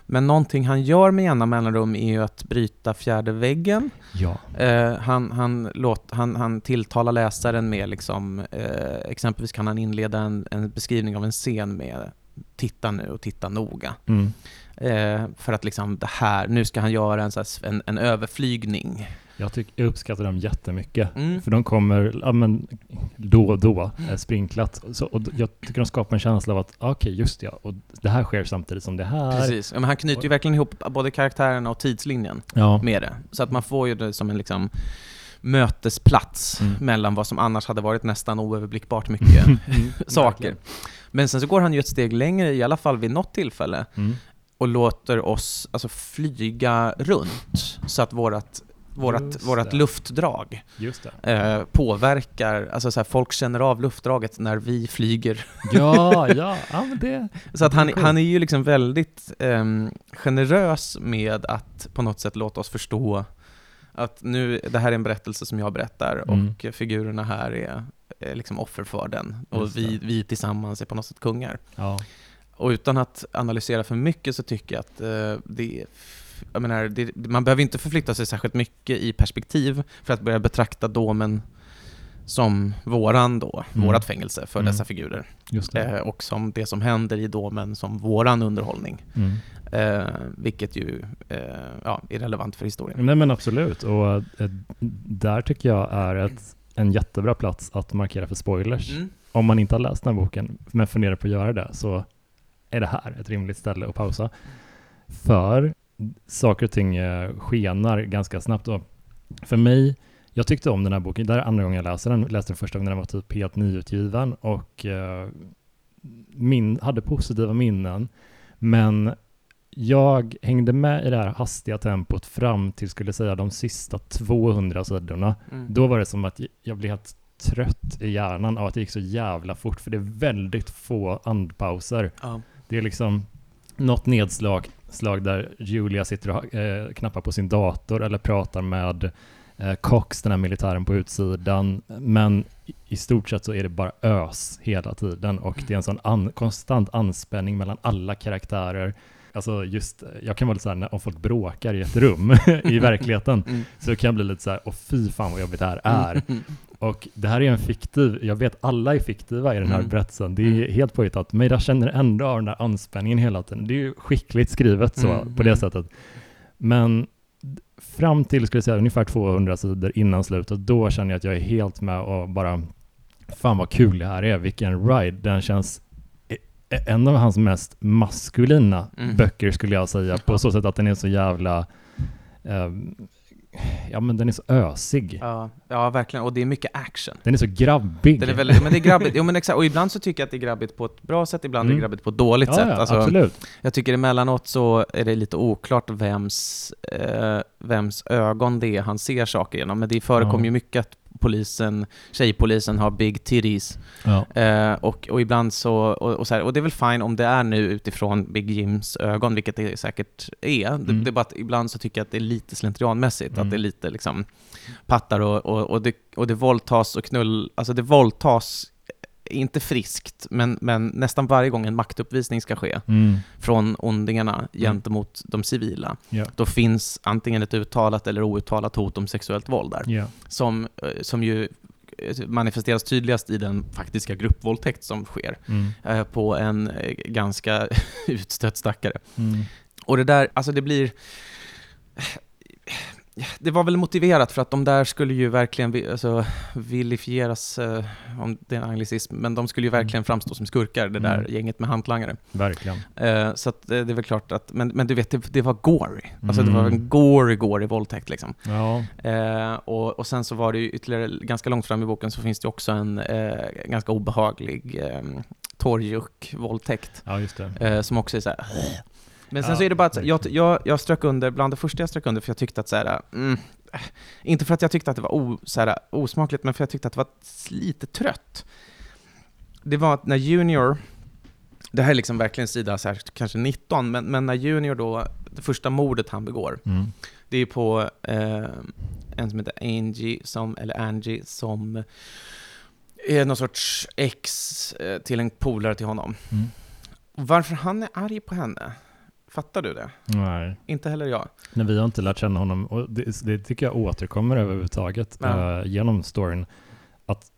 Men någonting han gör med jämna mellanrum är ju att bryta fjärde väggen. Ja. Eh, han, han, låt, han, han tilltalar läsaren med, liksom, eh, exempelvis kan han inleda en, en, beskrivning av en scen med ”titta nu och titta noga”. Mm. Eh, för att liksom det här, nu ska han göra en, en, en överflygning. Jag, tyck, jag uppskattar dem jättemycket, mm. för de kommer ja, men, då och då, eh, sprinklat. Så, och jag tycker de skapar en känsla av att, okej, okay, just det, och det här sker samtidigt som det här. Precis, ja, men han knyter ju verkligen ihop både karaktärerna och tidslinjen ja. med det. Så att man får ju det som en liksom mötesplats mm. mellan vad som annars hade varit nästan oöverblickbart mycket mm, saker. Men sen så går han ju ett steg längre, i alla fall vid något tillfälle, mm och låter oss alltså, flyga runt så att vårat vårat, vårat luftdrag eh, påverkar, alltså så här, folk känner av luftdraget när vi flyger. Ja, ja, ja men det... Så att han, han är ju liksom väldigt eh, generös med att på något sätt låta oss förstå att nu, det här är en berättelse som jag berättar mm. och figurerna här är, är liksom offer för den och vi, vi tillsammans är på något sätt kungar. Ja. Och utan att analysera för mycket så tycker jag att eh, det jag menar, det, man behöver inte förflytta sig särskilt mycket i perspektiv för att börja betrakta domen som våran då, mm. vårat fängelse för mm. dessa figurer. Eh, och som det som händer i domen som våran underhållning. Mm. Eh, vilket ju eh, ja, är relevant för historien. Nej men absolut, och eh, där tycker jag är ett, en jättebra plats att markera för spoilers. Mm. Om man inte har läst den här boken, men funderar på att göra det, så är det här ett rimligt ställe att pausa? För saker och ting eh, skenar ganska snabbt. Och för mig, jag tyckte om den här boken. Det här är andra gången jag läser den. Jag läste den första gången den var typ helt nyutgiven och uh, min, hade positiva minnen. Men jag hängde med i det här hastiga tempot fram till, skulle säga, de sista 200 sidorna. Mm. Då var det som att jag blev helt trött i hjärnan av att det gick så jävla fort, för det är väldigt få andpauser. Ja. Det är liksom något nedslag slag där Julia sitter och eh, knappar på sin dator eller pratar med eh, Cox, den här militären på utsidan. Men i, stort sett så är det bara ös hela tiden och det är en sån an, konstant anspänning mellan alla karaktärer. Alltså just, jag kan vara lite såhär, om folk bråkar i ett rum i verkligheten, mm. så kan jag bli lite såhär, åh fy fan vad jobbigt det här är. Och det här är en fiktiv, jag vet alla är fiktiva i den här mm. berättelsen, det är mm. helt påhittat, men jag känner ändå av den där anspänningen hela tiden. Det är ju skickligt skrivet så, mm. på det mm. sättet. Men fram till, skulle jag säga, ungefär 200 sidor innan slutet, då känner jag att jag är helt med och bara, fan vad kul det här är, vilken ride, den känns en av hans mest maskulina mm. böcker skulle jag säga, på så sätt att den är så jävla um, ja men den är så ösig. Ja, ja, verkligen. Och det är mycket action. Den är så grabbig. Den är väldigt, men det är grabbigt. Jo men exakt. Och ibland så tycker jag att det är grabbigt på ett bra sätt, ibland mm. är det mm. grabbigt på ett dåligt ja, sätt. Ja, alltså, absolut. Jag tycker emellanåt så är det lite oklart vems, eh, vems ögon det är han ser saker genom. Men det förekommer ja. ju mycket att polisen, tjejpolisen har big titties. Ja. Eh, och, och ibland så och, och, så här, och det är väl fine om det är nu utifrån Big Jims ögon, vilket det säkert är. Mm. Det, det, är bara att ibland så tycker jag att det är lite slentrianmässigt, mm. att det är lite liksom pattar och, och, och, det, och det våldtas och knull, alltså det våldtas inte friskt, men, men nästan varje gång en maktuppvisning ska ske mm. från ondingarna mm. gentemot de civila, yeah. då finns antingen ett uttalat eller outtalat hot om sexuellt våld där, yeah. som, eh, som ju eh, manifesteras tydligast i den faktiska gruppvåldtäkt som sker mm. eh, på en ganska utstött stackare. Mm. Och det där, alltså det blir det var väl motiverat för att de där skulle ju verkligen alltså, vilifieras, eh, om det är en anglicism, men de skulle ju mm. verkligen framstå som skurkar, det där mm. gänget med hantlangare. Verkligen. Eh, så att, eh, det är väl klart att, men, men du vet, det, det var gory. Alltså mm. det var en gory, gory våldtäkt liksom. Ja. Eh, och, och sen så var det ju ytterligare, ganska långt fram i boken så finns det också en eh, ganska obehaglig eh, torrjuck-våldtäkt. Ja, just det. Eh, som också är så här, men sen ja, så är det bara att jag, jag, jag strök under, bland det första jag strök under, för jag tyckte att så här, mm, inte för att jag tyckte att det var o, så här, osmakligt, men för att jag tyckte att det var lite trött. Det var att när Junior, det här är liksom verkligen sida så här, kanske 19, men, men när Junior då, det första mordet han begår, mm. det är på eh, en som heter Angie, som, eller Angie, som är någon sorts ex eh, till en polare till honom. Mm. Varför han är arg på henne, Fattar du det? Nej. Inte heller jag. Nej, vi har inte lärt känna honom och det, det tycker jag återkommer överhuvudtaget uh, genom storyn. Att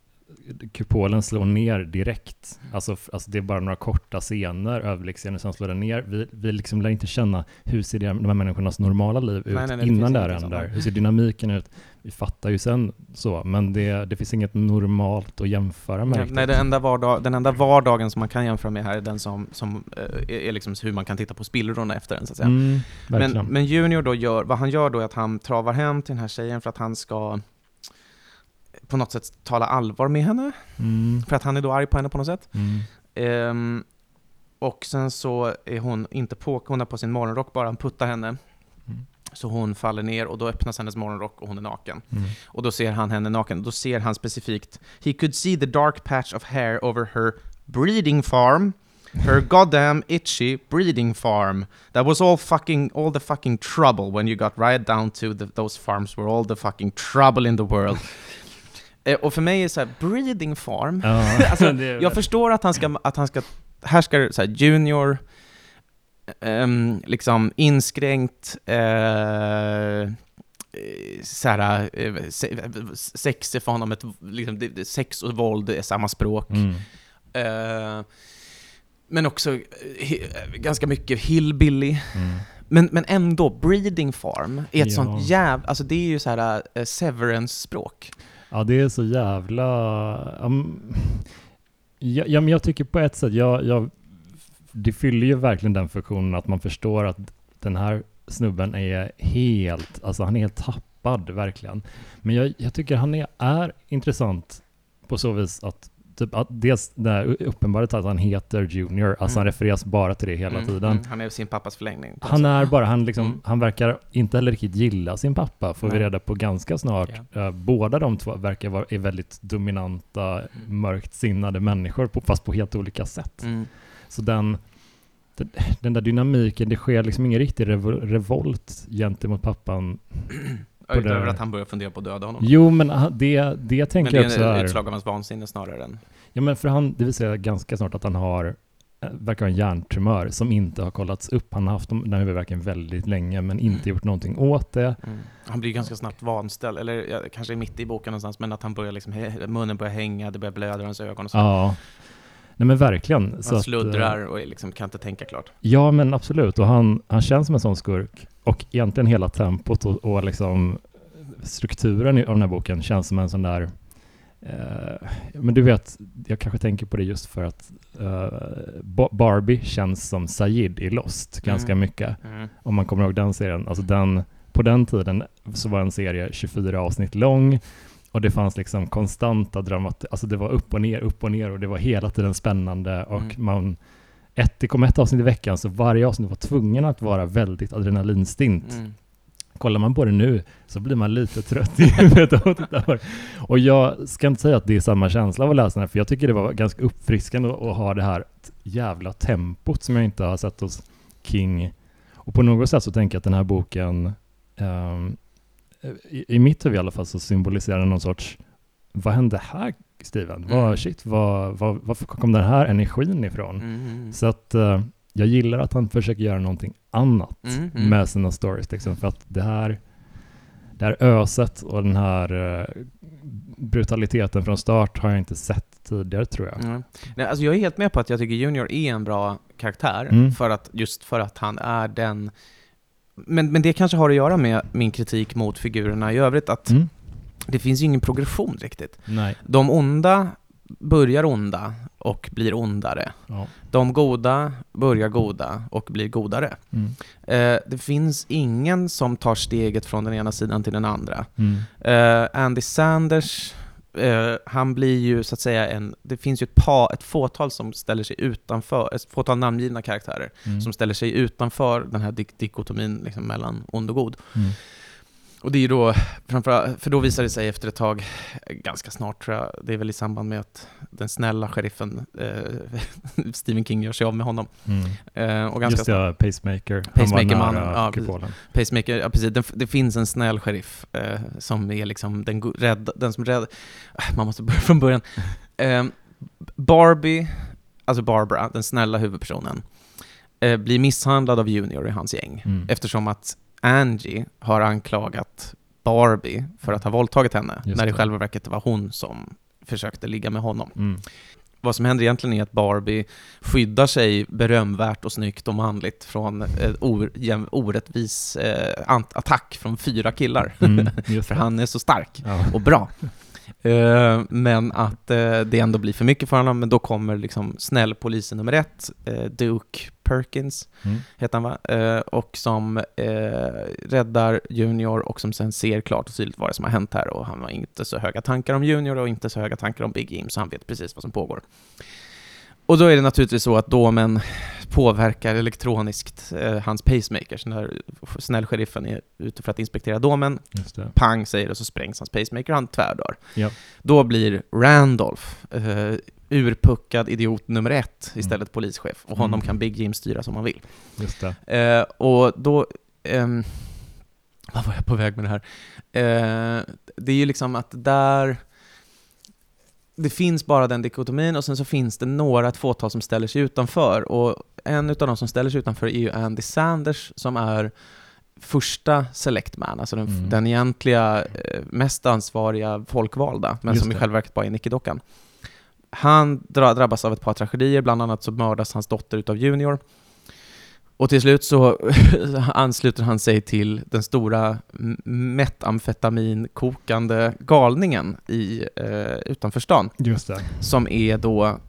kupolen slår ner direkt. Alltså, alltså det är bara några korta scener, överblicksscener som slår den ner. Vi, vi liksom lär inte känna hur ser de här människornas normala liv ut nej, nej, nej, innan det här händer. Hur ser dynamiken ut? Vi fattar ju sen så, men det, det finns inget normalt att jämföra med. Nej, den enda, vardag, den enda vardagen som man kan jämföra med här är den som, som är, är liksom hur man kan titta på spillrorna efter den, så att säga. Mm, men, men Junior då gör, vad han gör då är att han travar hem till den här tjejen för att han ska på något sätt tala allvar med henne. Mm. För att han är då arg på henne på något sätt. Mm. Um, och sen så är hon inte på, hon har på sin morgonrock bara, han puttar henne. Mm. Så hon faller ner och då öppnas hennes morgonrock och hon är naken. Mm. Och då ser han henne naken. Då ser han specifikt He could see the dark patch of hair over her breeding farm. Her goddamn itchy breeding farm. That was all fucking, all the fucking trouble when you got right down to the, those farms were all the fucking trouble in the world. Eh, och för mig är det så här, breeding farm. Ja, alltså, jag förstår att han ska, att han ska här ska det så här, junior, um, liksom inskränkt, uh, så här, sex är för honom ett, liksom, sex och våld är samma språk. Mm. Uh, men också ganska mycket hillbilly. Mm. Men, men ändå, breeding farm är ett ja. sånt jävla, alltså det är ju så här uh, severance-språk. Ja, det är så jävla... Um, ja, ja, men jag tycker på ett sätt, jag, jag, det fyller ju verkligen den funktionen att man förstår att den här snubben är helt, alltså han är helt tappad verkligen. Men jag, jag tycker han är, är intressant på så vis att Typ att dels det här uppenbart att han heter Junior, alltså mm. han refereras bara till det hela mm, tiden. Mm. Han är sin pappas förlängning. Han är bara, han, liksom, mm. han verkar inte heller riktigt gilla sin pappa, får Nej. vi reda på ganska snart. Yeah. Båda de två verkar vara är väldigt dominanta, mm. mörkt sinnade människor, på, fast på helt olika sätt. Mm. Så den, den, den, där dynamiken, det sker liksom ingen riktig revol revolt gentemot pappan. Utöver att han börjar fundera på att döda honom. Jo, men det, det tänker jag också är... Men det är ett utslag av hans vansinne snarare än... Ja, men för han, det vill säga ganska snart att han har, eh, verkar ha en hjärntumör som inte har kollats upp. Han har haft den här huvudvärken väldigt länge, men inte gjort någonting åt det. Mm. Han blir ganska snabbt vanställd, eller ja, kanske mitt i boken någonstans, men att han börjar liksom, munnen börjar hänga, det börjar blöda i hans ögon och så. Ja. Nej men verkligen. Han så sluddrar att, eh, och liksom kan inte tänka klart. Ja men absolut, och han, han känns som en sån skurk. Och egentligen hela tempot och, och liksom strukturen av den här boken känns som en sån där Uh, men du vet, jag kanske tänker på det just för att uh, Barbie känns som Sayid i Lost ganska mm. mycket. Mm. Om man kommer ihåg den serien. Alltså den, på den tiden så var en serie 24 avsnitt lång och det fanns liksom konstanta dramat, alltså det var upp och ner, upp och ner och det var hela tiden spännande och mm. man ett, det kom ett avsnitt i veckan så varje avsnitt var tvungen att vara väldigt adrenalinstint. Mm kollar man på det nu så blir man lite trött i huvudet. och jag ska inte säga att det är samma känsla av att läsa den, för jag tycker det var ganska uppfriskande att ha det här jävla tempot som jag inte har sett hos King. Och på något sätt så tänker jag att den här boken, um, i, i mitt huvud i alla fall, så symboliserar den någon sorts, vad hände här Steven? Mm. Vad, shit, vad, vad, var kom den här energin ifrån? Mm. Så att uh, jag gillar att han försöker göra någonting annat mm, mm. med sina stories. Liksom, för att det här, det här öset och den här uh, brutaliteten från start har jag inte sett tidigare tror jag. Mm. Nej, alltså jag är helt med på att jag tycker Junior är en bra karaktär, mm. för att, just för att han är den... Men, men det kanske har att göra med min kritik mot figurerna i övrigt, att mm. det finns ju ingen progression riktigt. Nej. De onda börjar onda och blir ondare. Ja. De goda börjar goda och blir godare. Mm. Eh, det finns ingen som tar steget från den ena sidan till den andra. Mm. Eh, Andy Sanders, eh, han blir ju så att säga en... Det finns ju ett, par, ett fåtal som ställer sig utanför, ett fåtal namngivna karaktärer mm. som ställer sig utanför den här dik dikotomin liksom, mellan ond och god. Mm. Och det är ju då, för då visar det sig efter ett tag, ganska snart tror jag, det är väl i samband med att den snälla sheriffen eh, Stephen King gör sig av med honom. Mm. Eh, och ganska Just ja, Pacemaker. Pacemaker-mannen. Ja, Pacemaker, ja precis. Det, det, finns en snäll sheriff eh, som är liksom den, rädd, den som rädd... Ah, man måste börja från början. Eh, Barbie, alltså Barbara, den snälla huvudpersonen, eh, blir misshandlad av Junior i hans gäng. Mm. Eftersom att Angie har anklagat Barbie för att ha våldtagit henne, Just när det i själva verket var hon som försökte ligga med honom. Mm. Vad som händer egentligen är att Barbie skyddar sig berömvärt och snyggt och manligt från en orättvis eh, attack från fyra killar. Mm, för han är så stark ja. och bra. Uh, men att uh, det ändå blir för mycket för honom, men då kommer liksom snällpolisen nummer ett, uh, Duke Perkins, mm. heter han va? och som räddar Junior och som sen ser klart och tydligt vad det som har hänt här och han har inte så höga tankar om Junior och inte så höga tankar om Big Jim, så han vet precis vad som pågår. Och då är det naturligtvis så att domen påverkar elektroniskt eh, hans pacemakers. När snällsheriffen är ute för att inspektera domen, pang säger det så sprängs hans pacemaker och han tvärdör. Ja. Då blir Randolph eh, urpuckad idiot nummer ett mm. istället mm. polischef och honom mm. kan Big Jim styra som han vill. Eh, och då... Ehm, vad var jag på väg med det här? Eh, det är ju liksom att där det finns bara den dikotomin och sen så finns det några, ett fåtal som ställer sig utanför. Och en av de som ställer sig utanför är ju Andy Sanders som är första selectman, alltså den, mm. den egentliga eh, mest ansvariga folkvalda, men Just som i själva verket bara är nickedockan. Han drabbas av ett par tragedier, bland annat så mördas hans dotter utav Junior. Och till slut så ansluter han sig till den stora metamfetaminkokande galningen i, eh, utanför stan. Just det. Som är då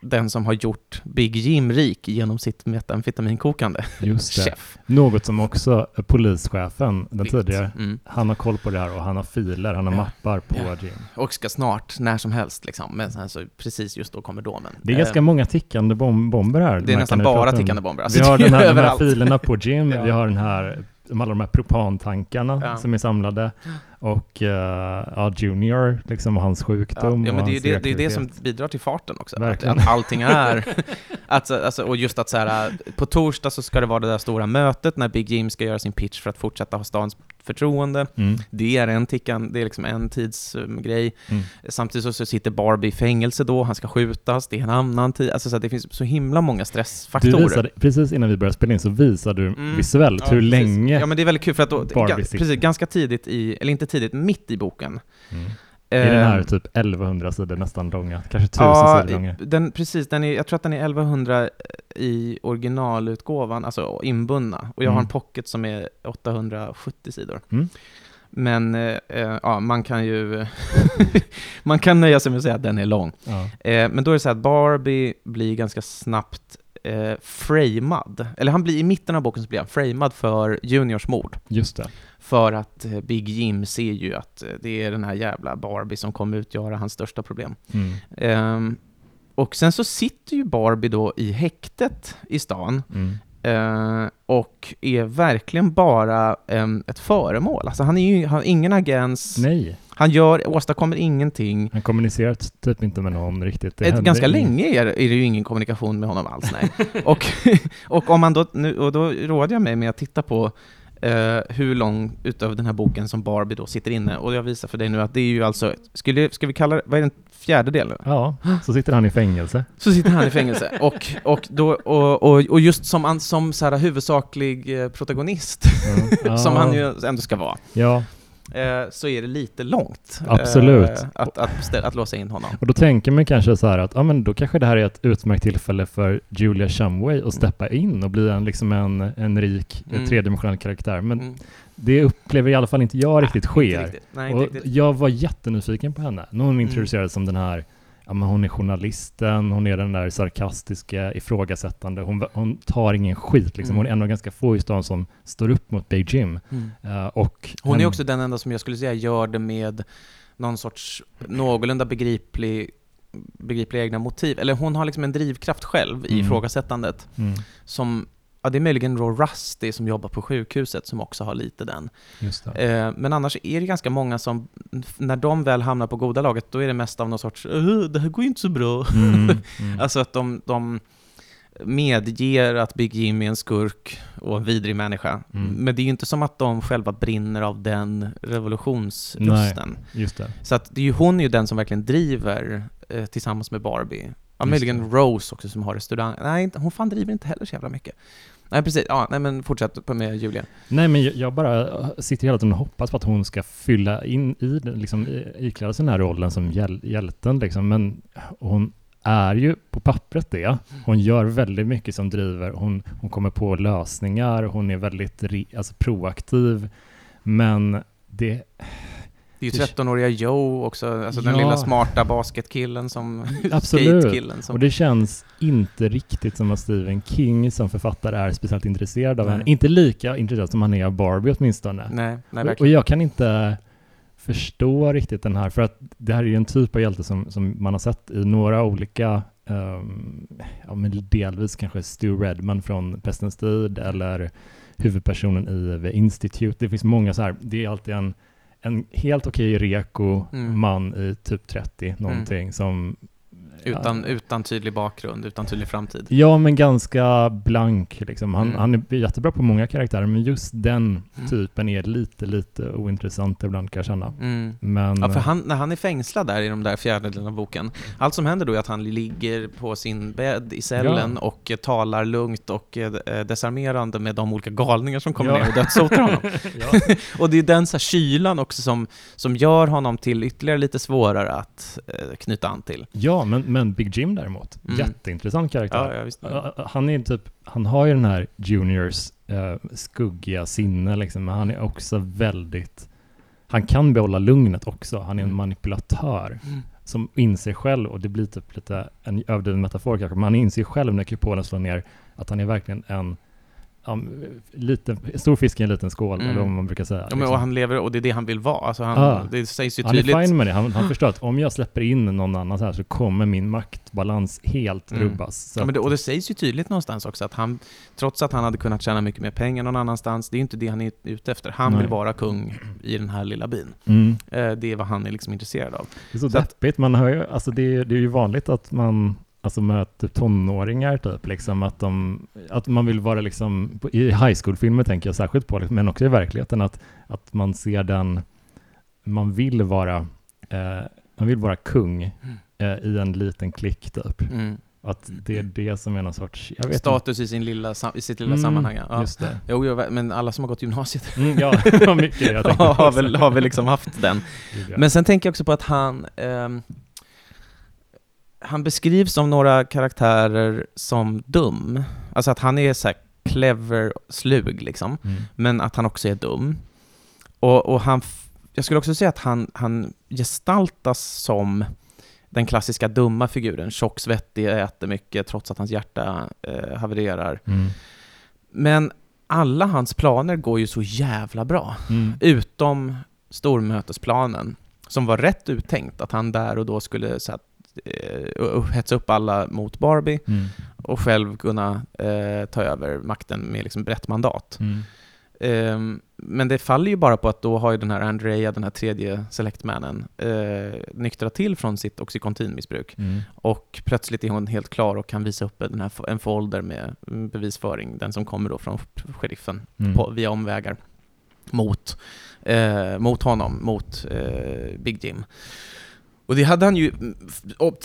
den som har gjort Big Jim rik genom sitt metamfetaminkokande. Just det. Chef. Något som också polischefen, den Vet. tidigare, Mm. han har koll på det här och han har filer, han har Ja. mappar på Ja. Jim. Och ska snart, när som helst liksom. Men sen så precis just då kommer domen. Det är ganska Eh, många tickande bom bomber här. Det är nästan bara tickande bomber. Alltså, vi har den här, de här filerna på Jim, Ja. vi har den här, alla de här propantankarna som är samlade och eh, ja, Junior, liksom hans Ja, sjukdom ja, men och det är det, det, är det som bidrar till farten också. Att, Verkligen. att allting är... att, alltså, och just att så här, på torsdag så ska det vara det där stora mötet när Big Jim ska göra sin pitch för att fortsätta ha stans förtroende. Mm, Det är en tickan, det är liksom en tidsgrej. mm. Samtidigt så, sitter Barbie i fängelse då, han ska skjutas, det är en annan tid. Alltså så det finns så himla många Du stressfaktorer. visade, precis innan vi började spela in så visade du Mm. visuellt Ja, hur precis. länge Ja men det är väldigt kul för att då, Barbie ga, precis, ganska tidigt i, eller inte tidigt, mitt i boken. mm. i den här Eh, typ 1100 sidor nästan långa, kanske 1000 Ja, sidor långa. den, precis, den är, jag tror att den är 1100 i originalutgåvan, alltså inbundna. Och jag har Mm. en pocket som är 870 sidor. Mm. Men eh, eh, ja, man kan ju man kan nöja sig med att säga att den är lång. Ja. Eh, men då är det så här att Barbie blir ganska snabbt eh, framad. Eller han blir, i mitten av boken så blir han framad för Juniors mord. Just det. För att eh, Big Jim ser ju att eh, det är den här jävla Barbie som kommer utgöra hans största problem. Mm. Ehm, och sen så sitter ju Barbie då i häktet i stan Mm. eh, och är verkligen bara em, ett föremål. Alltså han, är ju, han har ingen agens, Nej, han gör, åstadkommer ingenting. han kommunicerar typ inte med någon riktigt. Det Ett, ganska inget. länge är, är det ju ingen kommunikation med honom alls, nej. och, och om man då, nu, och då råder jag mig med att titta på eh, hur lång utav den här boken som Barbie då sitter inne. Och jag visar för dig nu att det är ju alltså, skulle, ska vi kalla det, vad är den fjärde delen? Ja, så sitter han i fängelse. Så sitter han i fängelse. Och, och, då, och, och, och just som, som så här huvudsaklig eh, protagonist, Ja. som Ja. han ju ändå ska vara, Ja, så är det lite långt. Absolut. Eh, att, att, beställa, att låsa in honom. och då tänker man kanske så här att ja, men då kanske det här är ett utmärkt tillfälle för Julia Shumway att steppa in och bli en, liksom en, en rik Mm. tredimensionell karaktär. Men Mm. det upplever i alla fall inte jag riktigt Inte sker. riktigt. Nej, inte och riktigt. jag var jättenyfiken på henne. När hon Mm. introducerades som den här, ja men hon är journalisten, hon är den där sarkastiska, ifrågasättande, hon, hon tar ingen skit liksom. Mm. Hon är en av ganska få i stan som står upp mot Big Jim. Mm. Eh, och Hon är hen- också den enda som jag skulle säga gör det med någon sorts någorlunda begriplig, begripliga egna motiv. Eller hon har liksom en drivkraft själv i Mm. ifrågasättandet Mm, som Ja, det är möjligen då Rusty som jobbar på sjukhuset som också har lite den. Eh, men annars är det ganska många som, när de väl hamnar på goda laget, då är det mest av någon sorts "Eh, det här går ju inte så bra. Mm, mm. Alltså att de, de medger att Big Jim är en skurk och en vidrig människa. Mm. Men det är ju inte som att de själva brinner av den revolutionslusten. Det. Så att det är ju, hon är ju den som verkligen driver eh, tillsammans med Barbie. Ja, möjligen Rose också som har restaurang. Nej, inte- hon fan driver inte heller så jävla mycket. Nej, precis. Ja, nej men fortsätt med Julia. Nej, men jag, bara eh, sitter hela tiden och hoppas på att hon ska fylla in i den, liksom ikläda sig den här rollen som hjäl, hjälten liksom. Men hon är ju på pappret det. Hon gör väldigt mycket som driver. Hon, hon kommer på lösningar. Hon är väldigt re, alltså proaktiv. Men det... Det är ju Det- 13-åriga Joe också, alltså den Ja. lilla smarta basketkillen som... Absolut. skatekillen som... Och det känns inte riktigt som att Stephen King som författare är speciellt intresserad av Nej. henne. Inte lika intresserad som han är av Barbie åtminstone. Nej, nej Och, och jag kan inte förstå riktigt den här, för att det här är ju en typ av hjälte som, som man har sett i några olika, um, ja men delvis kanske Stu Redman från Pestens tid eller huvudpersonen i The Institute. Det finns många så här, det är alltid en, en helt okej reko Mm. man i typ 30 någonting som Utan, utan tydlig bakgrund, utan tydlig framtid. Ja, men ganska blank liksom. Han, Mm. han är jättebra på många karaktärer, men just den Mm. typen är lite, lite ointressant ibland kan jag känna. Mm. Men... Ja, för han, när han är fängslad där i de där fjärdedelen av boken, allt som händer då är att han ligger på sin bädd i cellen Ja. och eh, talar lugnt och eh, desarmerande med de olika galningar som kommer Ja. ner och dödshotar honom. ja. och det är den så här kylan också som, som gör honom till ytterligare lite svårare att eh, knyta an till. ja, men, men Big Jim däremot, Mm. jätteintressant karaktär. Ja, Han är typ, han har ju den här Juniors uh, skuggiga sinne liksom, men han är också väldigt, han kan behålla lugnet också, han är en Mm. manipulatör. Mm. som inser själv, och det blir typ lite en överdriven metafor kanske, men han inser själv när kupolen slår ner att han är verkligen en um, liten, stor fisk i en liten skål, mm. eller vad man brukar säga. Ja, men, liksom. och han lever, och det är det han vill vara. Alltså han, ah. Det sägs ju tydligt. Han är fine med det. Han, han förstår att om jag släpper in någon annan så här så kommer min maktbalans helt mm. rubbas. Ja, men det, och det sägs ju tydligt någonstans också att han, trots att han hade kunnat tjäna mycket mer pengar någon annanstans, det är inte det han är ute efter. Han Nej. vill vara kung i den här lilla byn. Mm. Eh, det är vad han är liksom intresserad av. Det är så, så deppigt. Man hör ju, alltså det, det är ju vanligt att man alltså med typ tonåringar typ, liksom att, de, att man vill vara liksom, i high school-filmer tänker jag särskilt på, men också i verkligheten, att, att man ser den, man vill vara, eh, man vill vara kung mm. eh, i en liten klick typ. Mm. Att det är det som är någon sorts... Status i, sin lilla, i sitt lilla mm, sammanhang. Ja. Just det. Jo, jo, men alla som har gått gymnasiet mm, ja, mycket jag har, väl, har väl liksom haft den. Men sen tänker jag också på att han... Um, han beskrivs som några karaktärer som dum. Alltså att han är så här clever, slug liksom, mm. men att han också är dum. Och, och han, jag skulle också säga att han, han gestaltas som den klassiska dumma figuren, tjock, svettig, äter mycket trots att hans hjärta eh, havererar. Mm. Men alla hans planer går ju så jävla bra, mm. utom stormötesplanen, som var rätt uttänkt, att han där och då skulle så här, eh, hetsa upp alla mot Barbie mm. och själv kunna eh, ta över makten med liksom brett mandat. Mm. Eh, men det faller ju bara på att då har ju den här Andrea, den här tredje selectmannen, eh, nyktrat till från sitt Oxycontin-missbruk. Mm. Och plötsligt är hon helt klar och kan visa upp den här, en folder med bevisföring, den som kommer då från sheriffen mm. på, via omvägar mot, eh, mot honom, mot eh, Big Jim. Och det hade han ju,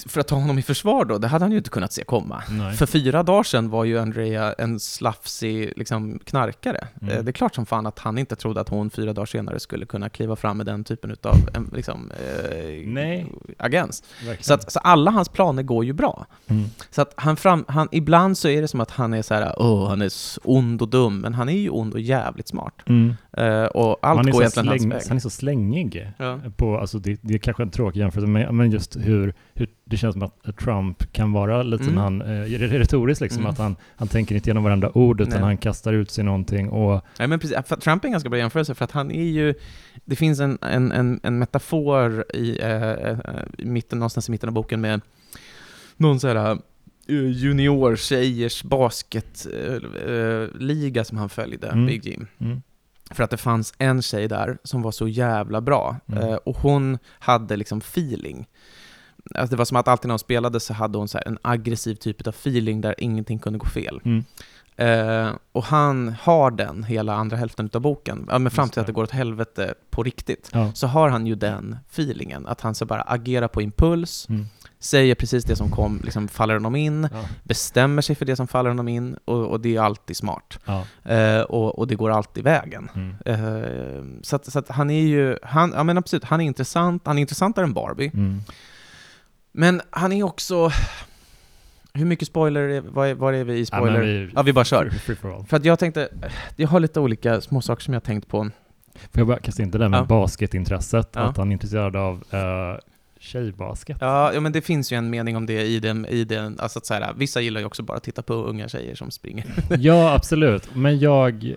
för att ta honom i försvar då, det hade han ju inte kunnat se komma. Nej. För fyra dagar sedan var ju Andrea en slafsig liksom, knarkare. Mm. Eh, det är klart som fan att han inte trodde att hon fyra dagar senare skulle kunna kliva fram med den typen av liksom, eh, agens. Så, att, så alla hans planer går ju bra. Mm. Så att han fram, han, ibland så är det som att han är så här, oh, han är ond och dum, men han är ju ond och jävligt smart. Mm. Uh, och allt går egentligen släng, hans väg. Han är så slängig. Ja. På, alltså det, det är kanske en tråkig jämförelse, men, men just hur, hur det känns som att Trump kan vara lite mm. han, eh, retoriskt liksom, mm. att han, han tänker inte igenom varenda ord, utan Nej. han kastar ut sig någonting och... Nej men precis, Trump är en ganska bra jämförelse, för att han är ju, det finns en, en, en, en metafor i, eh, eh mitten, någonstans i mitten av boken med någon sån här eh, junior-tjejers basketliga som han följde, mm. Big Jim. Mm. För att det fanns en tjej där som var så jävla bra, mm. eh, och hon hade liksom feeling. Alltså det var som att alltid när hon spelade så hade hon så en aggressiv typ av feeling där ingenting kunde gå fel. Mm. Eh, och han har den hela andra hälften av boken, ja, men fram till att det går åt helvete på riktigt, ja. så har han ju den feelingen, att han så bara agerar på impuls, mm. Säger precis det som kom, liksom faller honom in, ja. bestämmer sig för det som faller honom in, och, och det är alltid smart. Eh, och, och, det går alltid vägen. Mm. Eh, så, att, så att han är ju, han, ja men absolut, han är intressant, han är intressantare än Barbie. Mm. Men han är också... Hur mycket spoiler, är, var, är, var är vi i spoiler? Ja, vi, ja, vi bara kör. Free, free för att jag tänkte, jag har lite olika små saker som jag tänkt på. Får jag bara kasta in det där med ja. basketintresset, ja. att han är intresserad av uh, tjejbasket? Ja, ja, men det finns ju en mening om det i den, i den alltså att så här, vissa gillar ju också bara att titta på unga tjejer som springer. ja, absolut, men jag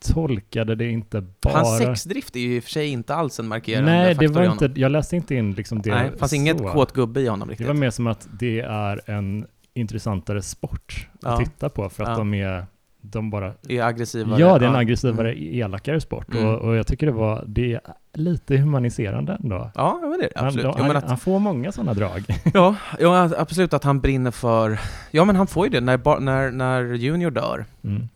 tolkade det inte bara... Hans sexdrift är ju i och för sig inte alls en markerande Nej, det var inte, jag läste inte in liksom det Nej, det fanns så. inget kåt gubbe i honom riktigt. Det var mer som att det är en intressantare sport ja. att titta på för att ja. de är de bara... Är aggressivare? Ja, det är en aggressivare, mm. elakare sport. Mm. Och, och, jag tycker det var, det är lite humaniserande ändå. Ja, men det är det absolut. Han, han, att, han får många sådana drag. Ja, ja, absolut att han brinner för... Ja, men han får ju det när, när, när Junior dör. Mm.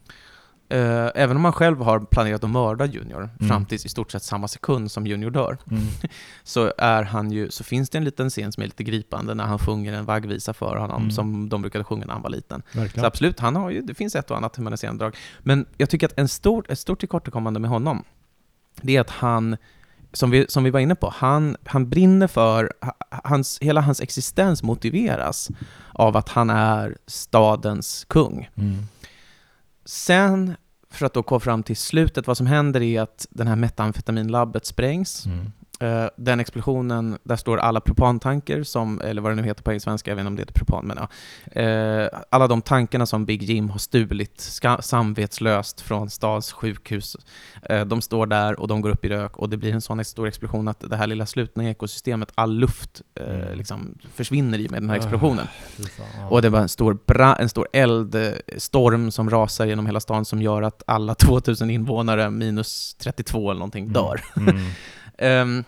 Uh, även om han själv har planerat att mörda Junior mm. fram till i stort sett samma sekund som Junior dör, mm. så, är han ju, så finns det en liten scen som är lite gripande när han sjunger en vaggvisa för honom, mm. som de brukade sjunga när han var liten. Verkligen. Så absolut, han har ju, det finns ett och annat humaniserande drag. Men jag tycker att en stor, ett stort tillkortakommande med honom, det är att han som vi, som vi var inne på, han, han brinner för, hans, hela hans existens motiveras av att han är stadens kung. Mm. Sen för att då komma fram till slutet, vad som händer är att den här metamfetaminlabbet sprängs. Mm. Uh, den explosionen, där står alla propantanker, som, eller vad det nu heter på svenska, jag vet inte om det heter propan, men ja. Uh, alla de tankarna som Big Jim har stulit samvetslöst från stads sjukhus, uh, de står där och de går upp i rök och det blir en sån stor explosion att det här lilla slutna ekosystemet, all luft mm. liksom försvinner i med den här explosionen. Och det var en stor, bra, en stor eldstorm som rasar genom hela stan som gör att alla 2000 invånare, minus 32 eller någonting, mm. dör. Mm. Um,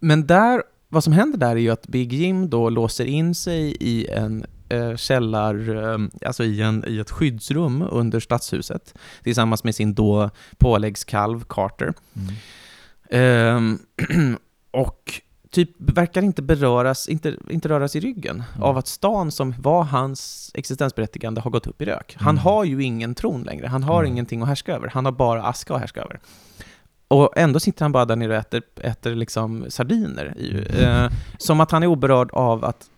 men där, vad som händer där är ju att Big Jim då låser in sig i en uh, källar, um, alltså i, en, i ett skyddsrum under stadshuset tillsammans med sin då påläggskalv Carter. Mm. Um, och typ verkar inte beröras, inte, inte röras i ryggen mm. av att stan som var hans existensberättigande har gått upp i rök. Han mm. har ju ingen tron längre, han har mm. ingenting att härska över, han har bara aska att härska över. Och ändå sitter han bara där nere och äter, äter liksom sardiner. Eh, som att han är oberörd av att...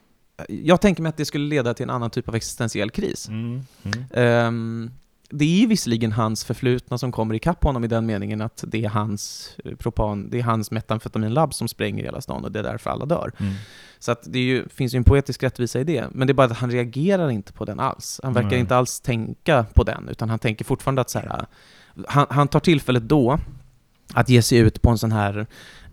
Jag tänker mig att det skulle leda till en annan typ av existentiell kris. Mm. Mm. Eh, det är visserligen hans förflutna som kommer ikapp honom i den meningen att det är hans eh, propan, det är hans metamfetaminlabb som spränger hela stan och det är därför alla dör. Mm. Så att det ju, finns ju en poetisk rättvisa i det, men det är bara att han reagerar inte på den alls. Han verkar inte alls tänka på den, utan han tänker fortfarande att så här, han, han tar tillfället då att ge sig ut på en sån här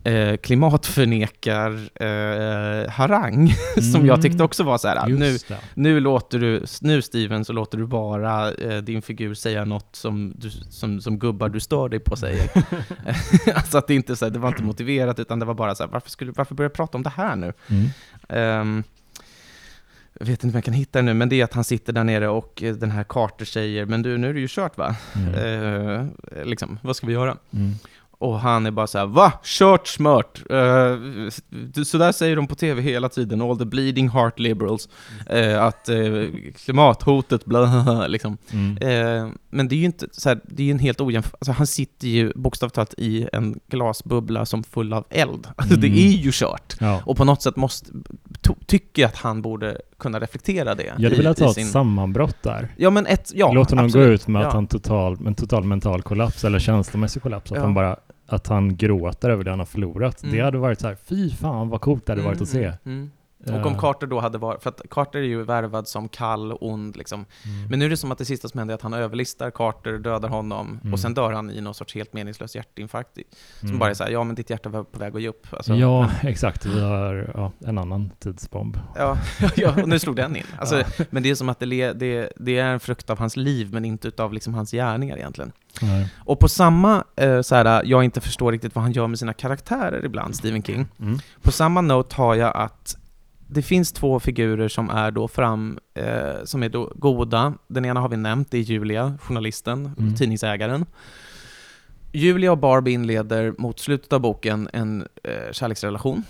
eh, klimatförnekar eh, harang, mm. som jag tyckte också var så här, nu, nu låter du, nu Steven, så låter du bara eh, din figur säga något som, du, som, som gubbar du stör dig på säger. alltså att det inte så här, det var inte motiverat, utan det var bara så här, varför, skulle, varför börja prata om det här nu? Mm. Um, jag vet inte om jag kan hitta det nu, men det är att han sitter där nere och den här Carter säger, men du, nu är det ju kört va? Mm. Uh, liksom, vad ska vi göra? Mm. Och han är bara så här, va? Kört smört! Uh, så där säger de på tv hela tiden, all the bleeding heart liberals. Uh, att uh, klimathotet, bla, liksom. Mm. Men det är ju inte så här, det är en helt ojämförligt, alltså han sitter ju bokstavligt talat i en glasbubbla som full av eld. Alltså mm. det är ju kört. Ja. Och på något sätt måste, tycker jag att han borde kunna reflektera det. Jag hade velat ha sin... ett sammanbrott där. Ja, men ett, ja, Låt honom absolut. gå ut med att han total, en total mental kollaps eller känslomässig kollaps. Att ja. han bara att han gråter över det han har förlorat. Mm. Det hade varit så här, fy fan vad coolt det hade varit att se. Mm, mm. Och om Carter då hade varit, för att Carter är ju värvad som kall, ond liksom. Mm. Men nu är det som att det sista som händer är att han överlistar Carter, dödar honom, mm. och sen dör han i någon sorts helt meningslös hjärtinfarkt. Som mm. bara är såhär, ja men ditt hjärta var på väg att ge upp. Alltså, ja, exakt. Vi har ja, en annan tidsbomb. Ja, ja, och nu slog den in. Alltså, ja. Men det är som att det, det, det, är en frukt av hans liv, men inte utav liksom hans gärningar egentligen. Nej. Och på samma, eh, så jag inte förstår riktigt vad han gör med sina karaktärer ibland, Stephen King. Mm. På samma note har jag att det finns två figurer som är då fram, eh, som är då goda. Den ena har vi nämnt, det är Julia, journalisten, mm. tidningsägaren. Julia och Barbie inleder mot slutet av boken en eh, kärleksrelation.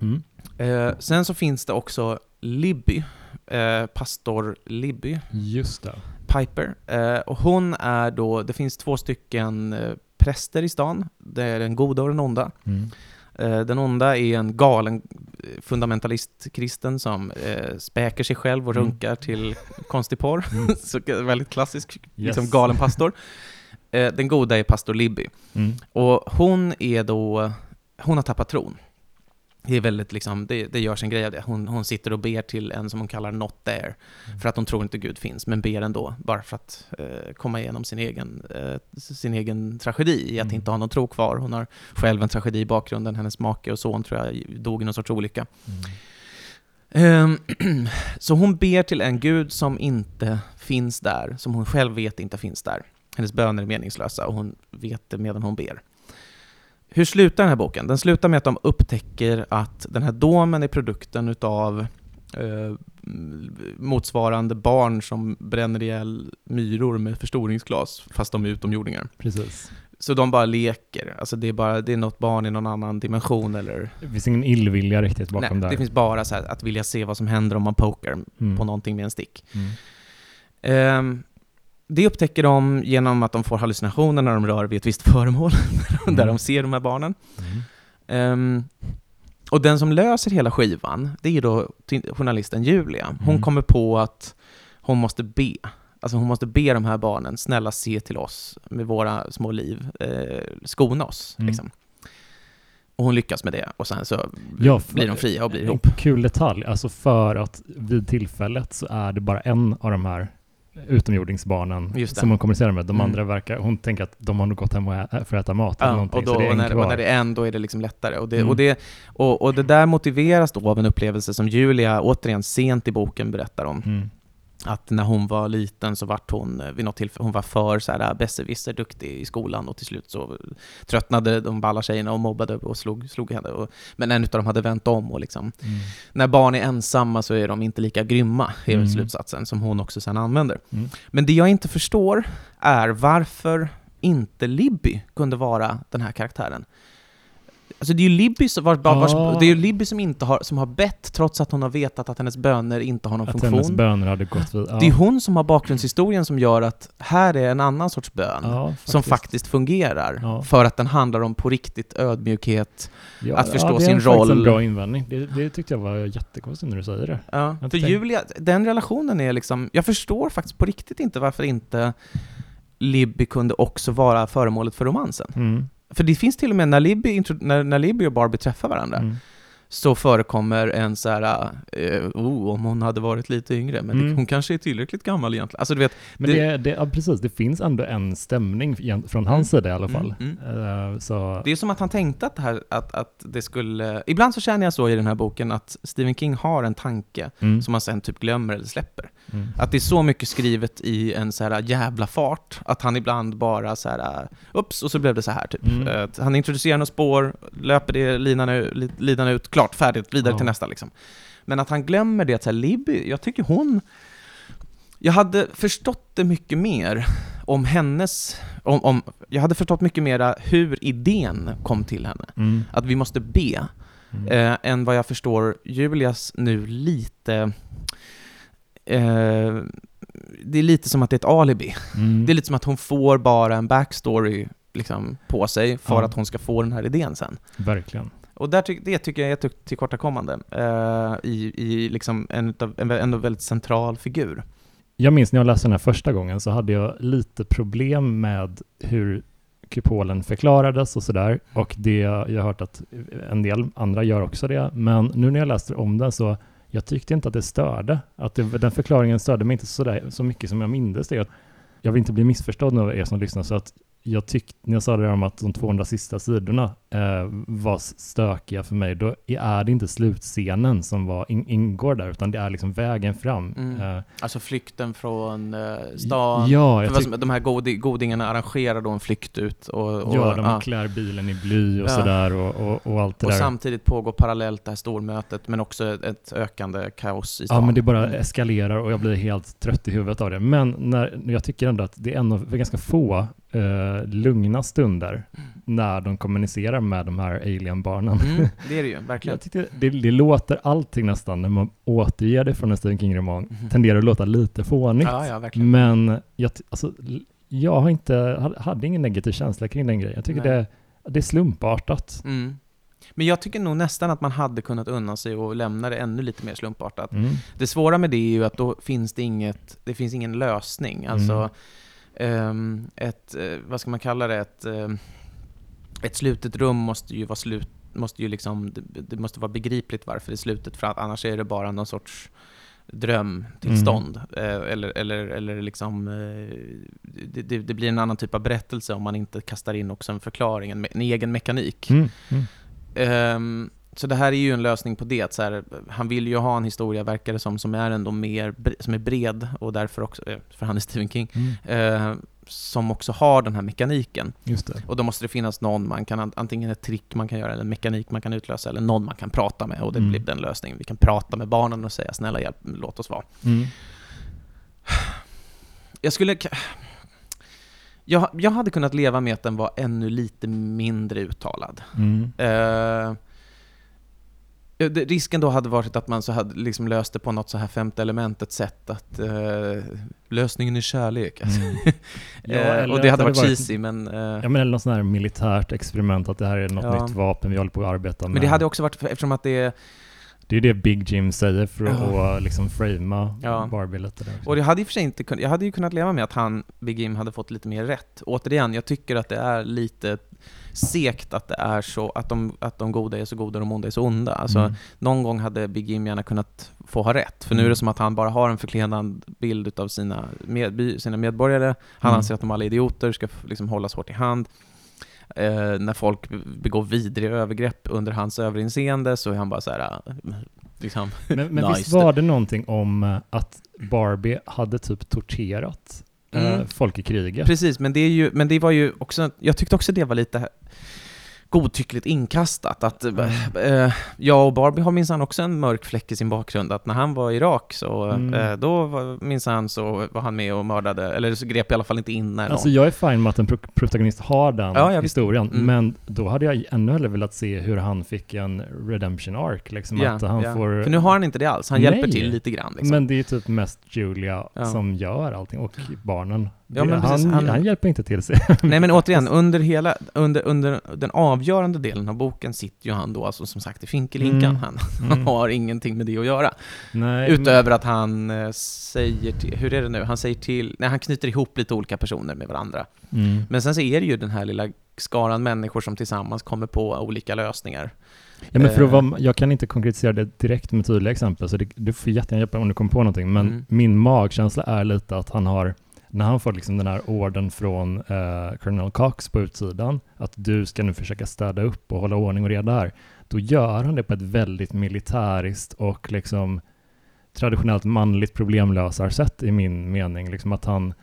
Mm. Eh, sen så finns det också Libby, eh, pastor Libby. Just det. Piper. Eh, och hon är då, det finns två stycken eh, präster i stan, det är den goda och den onda. Mm. Eh, den onda är en galen fundamentalist-kristen som eh, späker sig själv och mm. runkar till konstig porr. Mm. Så väldigt klassisk, yes. liksom galen pastor. Eh, den goda är pastor Libby. Mm. Och hon är då, hon har tappat tron det är väldigt liksom, det, det görs en grej av det. Hon, hon sitter och ber till en som hon kallar Not There, mm. för att hon tror inte Gud finns, men ber ändå, bara för att eh, komma igenom sin egen, eh, sin egen tragedi i att mm. inte ha någon tro kvar. Hon har själv en tragedi i bakgrunden, hennes make och son tror jag dog i någon sorts olycka. Mm. Um, så hon ber till en Gud som inte finns där, som hon själv vet inte finns där. Hennes böner är meningslösa och hon vet det medan hon ber. Hur slutar den här boken? Den slutar med att de upptäcker att den här domen är produkten utav eh, motsvarande barn som bränner ihjäl myror med förstoringsglas, fast de är utomjordingar. Precis. Så de bara leker, alltså det är, bara, det är något barn i någon annan dimension eller... Det finns ingen illvilja riktigt bakom Nej, där. det finns bara så att vilja se vad som händer om man pokar mm. på någonting med en stick. Mm. Um, det upptäcker de genom att de får hallucinationer när de rör vid ett visst föremål, mm. där de ser de här barnen. Mm. Um, och den som löser hela skivan, det är då journalisten Julia. Hon mm. kommer på att hon måste be. Alltså hon måste be de här barnen, snälla se till oss med våra små liv, eh, skona oss. Mm. Liksom. Och hon lyckas med det och sen så ja, för, blir de fria och blir ihop. Kul detalj, alltså för att vid tillfället så är det bara en av de här utomjordingsbarnen som hon kommunicerar med. De mm. andra verkar, hon tänker att de har nog gått hem för att äta mat. Ja, eller och, då, och, när, och när det är en, då är det liksom lättare. Och det, mm. och, det, och, och det där motiveras då av en upplevelse som Julia, återigen sent i boken, berättar om. Mm att när hon var liten så vart hon eh, vid något tillfälle, hon var för så här äh, besserwisser duktig i skolan och till slut så tröttnade de balla tjejerna och mobbade och slog, slog henne. Och, men en av dem hade vänt om och liksom, mm. när barn är ensamma så är de inte lika grymma, är mm. slutsatsen som hon också sen använder. Mm. Men det jag inte förstår är varför inte Libby kunde vara den här karaktären. Alltså det är ju Libby som, var, vars, ah. det är Libby som, inte har, som har bett trots att hon har vetat att hennes böner inte har någon att funktion. Att hennes böner hade gått vid, ja. Det är hon som har bakgrundshistorien som gör att här är en annan sorts bön ja, faktiskt. som faktiskt fungerar. Ja. För att den handlar om på riktigt ödmjukhet, att förstå sin roll. Det är en bra invändning. Det, det tyckte jag var jättekonstigt när du säger det. Ja, för tänkt. Julia, den relationen är liksom, jag förstår faktiskt på riktigt inte varför inte Libby kunde också vara föremålet för romansen. Mm. För det finns till och med när Libby, när, när Libby och Barbie träffar varandra, mm så förekommer en så här, uh, oh, om hon hade varit lite yngre, men mm. det, hon kanske är tillräckligt gammal egentligen. Alltså, du vet, men det, det, det ja, precis, det finns ändå en stämning från hans mm. sida i alla fall. Uh, så. Det är som att han tänkte att det här, att, att det skulle, ibland så känner jag så i den här boken att Stephen King har en tanke som han sen typ glömmer eller släpper. Mm. Att det är så mycket skrivet i en så här jävla fart, att han ibland bara så här, ups, och så blev det så här typ. Uh, han introducerar några spår, löper det linan, linan ut, klart färdigt, vidare ja. till nästa liksom. Men att han glömmer det, att så här, Libby, jag tycker hon... Jag hade förstått det mycket mer om hennes... Om, om, jag hade förstått mycket mer hur idén kom till henne. Mm. Att vi måste be. Mm. Eh, än vad jag förstår Julias nu lite... Eh, det är lite som att det är ett alibi. Mm. Det är lite som att hon får bara en backstory liksom, på sig för ja. att hon ska få den här idén sen. Verkligen. Och där ty det tycker jag är ett tillkortakommande uh, i, i liksom en, en, en väldigt central figur. Jag minns när jag läste den här första gången så hade jag lite problem med hur kupolen förklarades och sådär. Och det, jag har hört att en del andra gör också det. Men nu när jag läste om den så jag tyckte inte att det störde. Att det, den förklaringen störde mig inte så, där, så mycket som jag mindes det. Jag vill inte bli missförstådd av er som lyssnar, så att jag tyckte, när jag sa det om att de 200 sista sidorna eh, var stökiga för mig, då är det inte slutscenen som var, in, ingår där, utan det är liksom vägen fram. Mm. Eh, alltså flykten från eh, stan. Ja, tyck- de här god, godingarna arrangerar då en flykt ut. Och, och ja, de ah. klär bilen i bly och ja. sådär och, och, och, allt det och där. Och samtidigt pågår parallellt det här stormötet, men också ett, ett ökande kaos i stan. Ja, men det bara eskalerar och jag blir helt trött i huvudet av det. Men när, jag tycker ändå att det är en av ganska få uh, lugna stunder mm. när de kommunicerar med de här alien-barnen. Mm, det är det ju, verkligen. Jag tyckte det, det låter allting nästan, när man återger det från en Stephen King-roman, mm. tenderar att låta lite fånigt. Ja, ja, verkligen. Men jag, alltså, jag har inte, hade ingen negativ känsla kring den grejen. Jag tycker det, det är slumpartat. Mm. Men jag tycker nog nästan att man hade kunnat unna sig och lämna det ännu lite mer slumpartat. Mm. Det svåra med det är ju att då finns det inget, det finns ingen lösning. Alltså, mm ett, uh, vad ska man kalla det, ett, uh, ett slutet rum måste ju vara slut, måste ju liksom, det, måste vara begripligt varför det är slutet, för att annars är det bara någon sorts drömtillstånd. Mm. Eh, eller, eller, eller liksom, eh, det, det, blir en annan typ av berättelse om man inte kastar in också en förklaring, en, en egen mekanik. Mm. Mm. Um, så det här är ju en lösning på det. Så här, han vill ju ha en historia, verkar det som, som är ändå mer som är bred och därför också, eh, för han är Stephen King, mm. eh, som också har den här mekaniken. Och då måste det finnas någon man kan, antingen ett trick man kan göra, eller en mekanik man kan utlösa, eller någon man kan prata med. Och det mm. blir den lösningen. Vi kan prata med barnen och säga snälla hjälp, låt oss vara. Mm. Jag skulle... Jag, jag hade kunnat leva med att den var ännu lite mindre uttalad. Mm. Eh, Risken då hade varit att man så hade liksom löst det på något så här femte elementet sätt, att uh, lösningen är kärlek. Alltså. Mm. ja, uh, och det hade varit cheesy, men... Uh, ja, men eller något sånt här militärt experiment, att det här är något ja. nytt vapen vi håller på att arbeta med. Men det hade också varit, eftersom att det är Det är det Big Jim säger för att liksom framea ja. Barbie lite där. Och jag hade, i för sig inte kunnat, jag hade ju kunnat leva med att han, Big Jim, hade fått lite mer rätt. Återigen, jag tycker att det är lite sekt att det är så, att de, att de goda är så goda och de onda är så onda. Alltså, mm. Någon gång hade Big Jim gärna kunnat få ha rätt, för nu är det mm. som att han bara har en förklenad bild av sina, med, sina medborgare. Han mm. anser att de alla är idioter, ska liksom hållas hårt i hand. Eh, när folk begår vidriga övergrepp under hans överinseende så är han bara så här, liksom, Men, men nice. visst var det någonting om eh, att Barbie hade typ torterat mm. folk i kriget? Precis, men det, är ju, men det var ju också, jag tyckte också det var lite godtyckligt inkastat. Att, mm. eh, jag och Barbie har minsann också en mörk fläck i sin bakgrund. Att när han var i Irak så, mm. eh, då minsann så var han med och mördade, eller så grep i alla fall inte in när Alltså någon... jag är fine med att en pro protagonist har den ja, historien, mm. men då hade jag ännu hellre velat se hur han fick en redemption arc. Liksom, ja, att han ja. får... För nu har han inte det alls, han Nej. hjälper till lite grann. Liksom. Men det är typ mest Julia som gör allting, och barnen. Ja, precis, han, han, han, hjälper inte till sig. Nej men återigen, under hela, under, under den avgörande delen av boken sitter ju han då alltså som sagt i finkelhinkan. Mm. Han, han mm. har ingenting med det att göra. Nej, Utöver men... att han äh, säger till, hur är det nu, han säger till, nej han knyter ihop lite olika personer med varandra. Mm. Men sen så är det ju den här lilla skaran människor som tillsammans kommer på olika lösningar. Ja, men för att vara, jag kan inte konkretisera det direkt med tydliga exempel, så det, du får jättegärna hjälpa om du kommer på någonting, men mm. min magkänsla är lite att han har när han får liksom den här orden från eh, Colonel Cox på utsidan, att du ska nu försöka städa upp och hålla ordning och reda här, då gör han det på ett väldigt militäriskt och liksom traditionellt manligt problemlösarsätt i min mening. Liksom att han,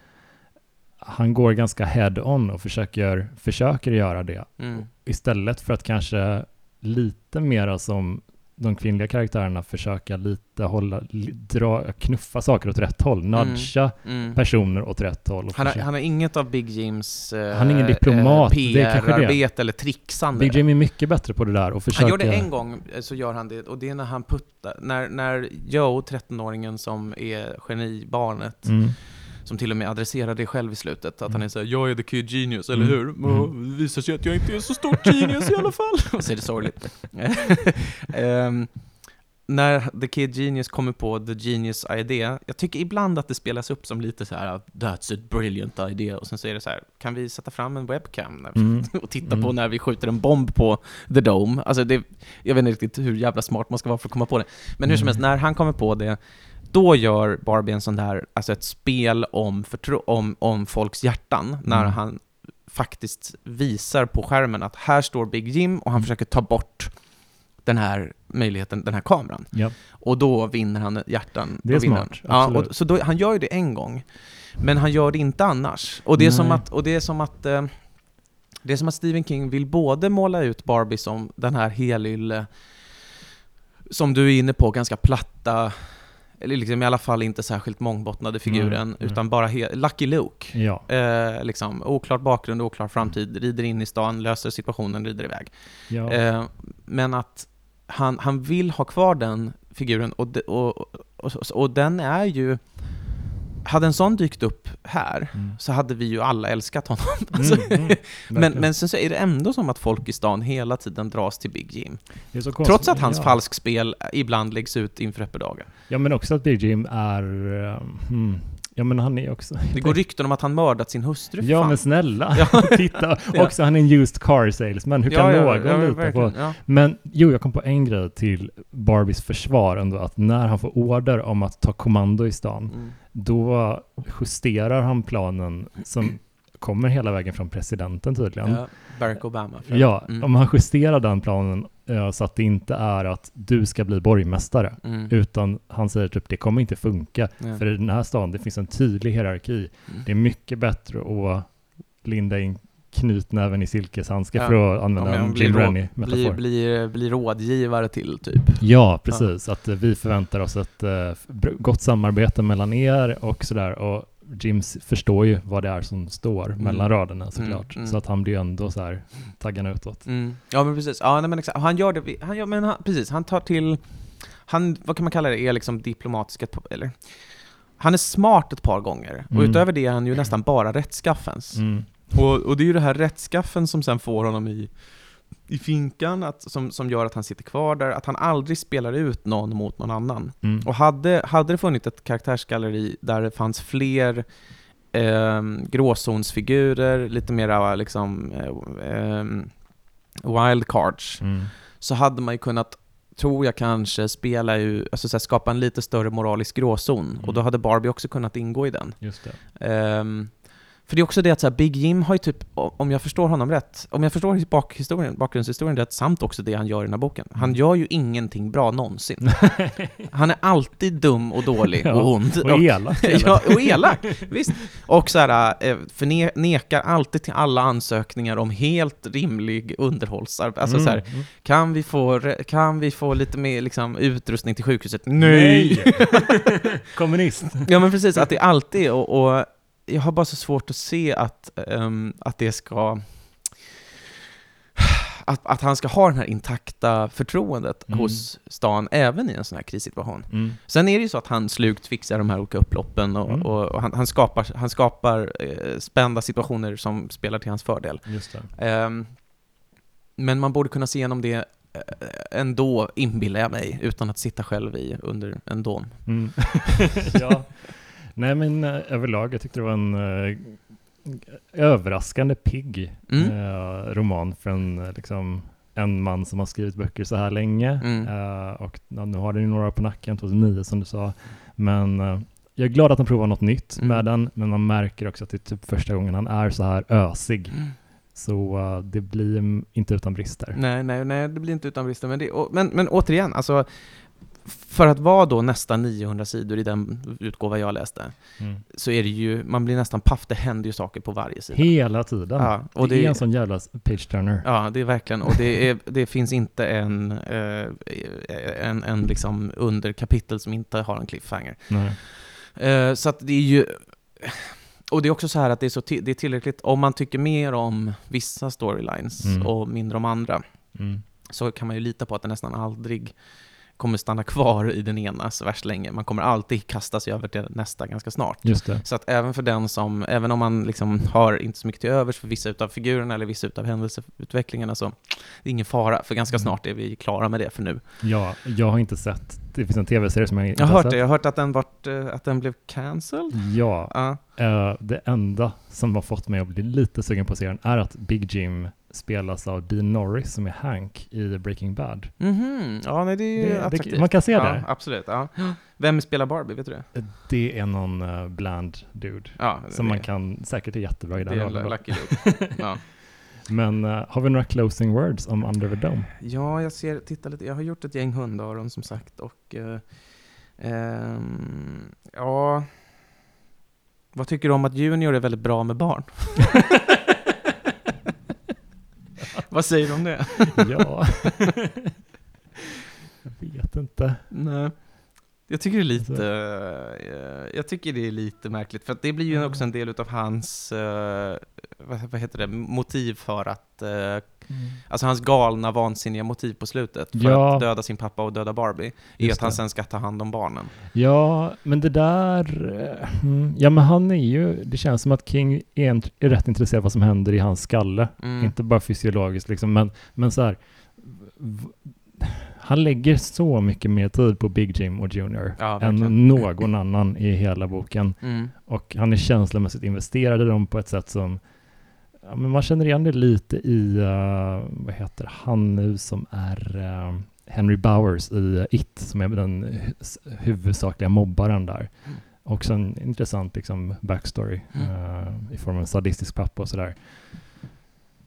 han går ganska head-on och försöker, försöker göra det. Mm. Istället för att kanske lite mera som de kvinnliga karaktärerna försöka lite hålla, dra, knuffa saker åt rätt håll, mm, nudga mm. personer åt rätt håll. Han har, han har, inget av Big Jims eh, han är ingen diplomat, eh, PR-arbete eller trixande. Big Jim är mycket bättre på det där och försöka... Han gör det en gång, eh, så gör han det, och det är när han puttar, när, när Joe, 13-åringen som är genibarnet, mm som till och med adresserar det själv i slutet, att mm. han är såhär 'Jag är the kid genius, eller mm. hur?' Mm. Det visar sig att jag inte är så stor genius i alla fall. Och så är det sorgligt. um, när The Kid Genius kommer på The Genius Idea, jag tycker ibland att det spelas upp som lite så här ”That's a brilliant idea” och sen så är det så här, kan vi sätta fram en webcam mm. och titta mm. på när vi skjuter en bomb på The Dome? Alltså det, jag vet inte riktigt hur jävla smart man ska vara för att komma på det. Men hur som helst, när han kommer på det, då gör Barbie en sån där, alltså ett spel om, om, om folks hjärtan, mm. när han faktiskt visar på skärmen att här står Big Jim och han mm. försöker ta bort den här möjligheten, den här kameran. Yep. Och då vinner han hjärtan. Det är smart, Ja, och, så då, han gör ju det en gång. Men han gör det inte annars. Och det är som att, och det är som att eh, det är som att Stephen King vill både måla ut Barbie som den här helylle, som du är inne på, ganska platta eller liksom i alla fall inte särskilt mångbottnade figuren, mm, utan mm. bara Lucky Luke. Ja. Eh, liksom, oklar bakgrund, oklar framtid, rider in i stan, löser situationen, rider iväg. Ja. Eh, men att han, han vill ha kvar den figuren, och, de, och, och, och, och den är ju hade en sån dykt upp här, mm. så hade vi ju alla älskat honom. Alltså, mm, mm, men, men sen så är det ändå som att folk i stan hela tiden dras till Big Jim. Trots att hans ja. falskspel ibland läggs ut inför öppna dagar. Ja, men också att Big Jim är... Hmm, Ja men han är också... Det går rykten om att han mördat sin hustru. Ja fan. men snälla, ja. titta. Också han är en used car salesman, hur kan ja, någon ja, lita på... Men jo, jag kom på en grej till Barbies försvar ändå, att när han får order om att ta kommando i stan, mm. då justerar han planen som kommer hela vägen från presidenten tydligen. Ja, Barack Obama. Ja, mm. om han justerar den planen så att det inte är att du ska bli borgmästare, mm. utan han säger typ det kommer inte funka, ja. för i den här staden det finns en tydlig hierarki. Mm. Det är mycket bättre att linda in knytnäven i silkeshandske ja. för att använda en Jim Rennie-metafor. Blir, blir, blir rådgivare till, typ. Ja, precis. Ja. Att eh, vi förväntar oss ett uh, gott samarbete mellan er och sådär. Och Jims förstår ju vad det är som står mm. mellan raderna såklart. Mm, mm. Så att han blir ändå så här taggarna utåt. Mm. Ja men precis, ja, nej, men exakt. han gör det, han gör, men han, precis, han tar till, han, vad kan man kalla det, är liksom diplomatiska, eller han är smart ett par gånger, och mm. utöver det är han ju nästan bara rättskaffens. Och, och det är ju det här rättskaffen som sen får honom i i finkan att, som, som gör att han sitter kvar där, att han aldrig spelar ut någon mot någon annan. Mm. Och hade, hade det funnits ett karaktärsgalleri där det fanns fler eh, gråzonsfigurer, lite mera liksom eh, eh, wildcards, Mm. så hade man ju kunnat, tror jag kanske, spela ju, alltså så här, skapa en lite större moralisk gråzon. Mm. Och då hade Barbie också kunnat ingå i den. Just det. Ehm, för det är också det att så här, Big Jim har ju typ, om jag förstår honom rätt, om jag förstår bakhistorien, bakgrundshistorien rätt, samt också det han gör i den här boken. Han Mm. gör ju ingenting bra någonsin. Han är alltid dum och dålig Ja, och ond. Och elak. ja, och elak, visst. Och så här, eh, förne- nekar alltid till alla ansökningar om helt rimlig underhållsarbete. Alltså så här, Mm. kan vi få, kan vi få lite mer liksom, utrustning till sjukhuset? Kommunist. Ja men precis, att det alltid och, och jag har bara så svårt att se att, ehm, att det ska... Att, att han ska ha det här intakta förtroendet Mm. hos stan även i en sån här krissituation. Mm. Sen är det ju så att han slukt fixar de här olika upploppen och, Mm. och, och han, han skapar, han skapar eh, spända situationer som spelar till hans fördel. Ehm, men man borde kunna se igenom det eh, ändå, inbillar jag mig, utan att sitta själv i under en dom. Mm. ja. Nej men eh, överlag, jag tyckte det var en eh, överraskande pigg Mm. eh, roman eh, liksom, en man som har skrivit böcker så här länge. Mm. Eh, och nu har den ju några på nacken, 2009 som du sa. Men jag är glad att han provar något nytt Mm. med den, men man märker också att det är typ första gången han är så här ösig. Så eh, det blir mm, inte utan brister. Nej, nej, nej, det blir inte utan brister. Men, det, och, men, men återigen, alltså, för att vara då nästan 900 sidor i den utgåva jag läste, Mm. så är det ju, man blir nästan paff, det händer ju saker på varje sida. Hela tiden. Ja, och och det, är det, en sån jävla page-turner. ja, det är verkligen, och det, är, det finns inte en, eh, en, en liksom underkapitel som inte har en cliffhanger. Eh, så att det är ju... Och det är också så här att det är, så det är tillräckligt, om man tycker mer om vissa storylines Mm. och mindre om andra, Mm. så kan man ju lita på att det nästan aldrig kommer stanna kvar i den ena så värst länge. Man kommer alltid kasta sig över till nästa ganska snart. Så att även för den som, även om man liksom har inte så mycket till övers för vissa utav figurerna eller vissa utav händelseutvecklingarna så det är ingen fara, för ganska Mm. snart är vi klara med det för nu. Ja, jag har inte sett, det finns en tv-serie som jag inte Jag har hört sett. det, jag har hört att den, vart, eh, att den blev cancelled. Ja, eh, det enda som har fått mig att bli lite sugen på serien är att Big Jim spelas av Dean Norris som är Hank i Breaking Bad. Mhm, ja nej det är ju Det- det- attraktivt. man kan se ja, det. absolut. Ja. Vem spelar Barbie, vet du det? Det är någon uh, bland dude Ja, som det, man kan säkert är jättebra i Det den är en rollen. Lucky Luke. ja. Men eh, har vi några closing words om Under the Dome? ja, jag ser, titta lite, jag har gjort ett gäng hundöron som sagt och eh, ehm, ja, vad tycker du om att Junior är väldigt bra med barn? vad säger du om det? ja. jag vet inte. Nej. Jag tycker det är lite, eh, jag tycker det är lite märkligt, för att det blir ju också en del utav hans, eh, vad, vad heter det, motiv för att, eh, alltså hans galna, vansinniga motiv på slutet för Ja. att döda sin pappa och döda Barbie, är Just att han det. sen ska ta hand om barnen. Ja, men det där... mm, Ja, men han är ju... Det känns som att King är, int- är rätt intresserad av vad som händer i hans skalle. Mm. Inte bara fysiologiskt liksom, men, men så här... v- Han lägger så mycket mer tid på Big Jim och Junior Ja, än någon annan i hela boken. Mm. Och han är känslomässigt investerad i dem på ett sätt som... Ja, men man känner igen det lite i... eh, vad heter han nu som är... eh, Henry Bowers i It, som är den hu- huvudsakliga mobbaren där. Mm. Också en intressant liksom, backstory Mm. eh, i form av en sadistisk pappa och sådär.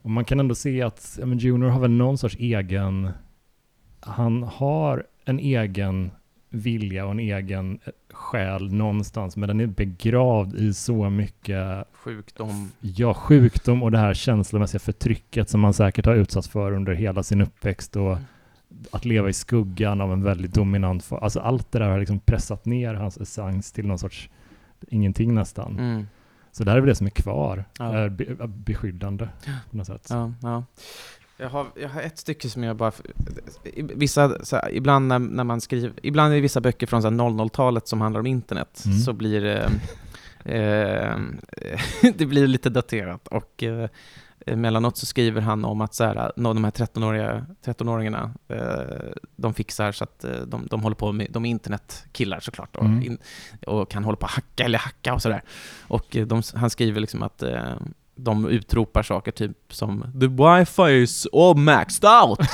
Och man kan ändå se att ja, Junior har väl någon sorts egen... Han har en egen vilja och en egen eh, själ någonstans, men den är begravd i så mycket Sjukdom. ja, sjukdom och det här känslomässiga förtrycket som man säkert har utsatts för under hela sin uppväxt och Mm. att leva i skuggan av en väldigt dominant Alltså allt det där har liksom pressat ner hans essens till någon sorts ingenting nästan. Mm. Så det här är väl det som är kvar, Ja. är beskyddande på något sätt. Ja, ja. Jag har, jag har ett stycke som jag bara... Vissa, så här, ibland när, när man skriver... Ibland i vissa böcker från så här 00-talet som handlar om internet Mm. så blir det... Eh, det blir lite daterat och eh, emellanåt så skriver han om att så här, de här 13-åriga, 13-åringarna, eh, de fixar så att eh, de, de håller på med, de är internetkillar såklart och, Mm. in, och kan hålla på att hacka eller hacka och sådär. Och eh, de, han skriver liksom att eh, de utropar saker typ som “The wifi is all maxed out”.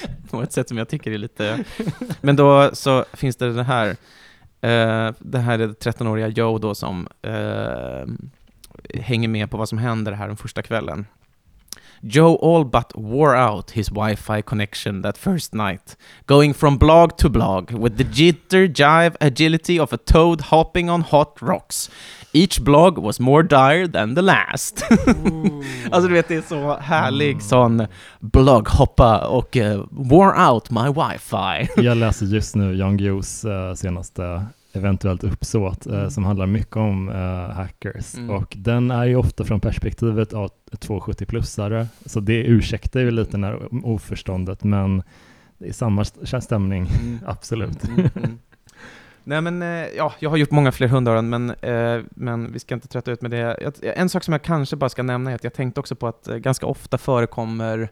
På ett sätt som jag tycker är lite... Men då så finns det det här, eh, det här är 13-åriga Joe då som eh, hänger med på vad som händer här den första kvällen. Joe all but wore out his wifi connection that first night, going from blog to blog with the jitter, jive, agility of a toad hopping on hot rocks. Each blog was more dire than the last. alltså du vet, det är så härlig Mm. sån blogghoppa och uh, wore out my wifi. Jag läser just nu Jan Guillous eh, senaste eventuellt uppsåt eh, Mm. som handlar mycket om eh, hackers Mm. och den är ju ofta från perspektivet av 270-plussare så det ursäktar ju lite när oförståndet men det är samma st- stämning, Mm. absolut. Mm, mm. Nej men, eh, ja, jag har gjort många fler hundöron, men, men vi ska inte trötta ut med det. En sak som jag kanske bara ska nämna är att jag tänkte också på att ganska ofta förekommer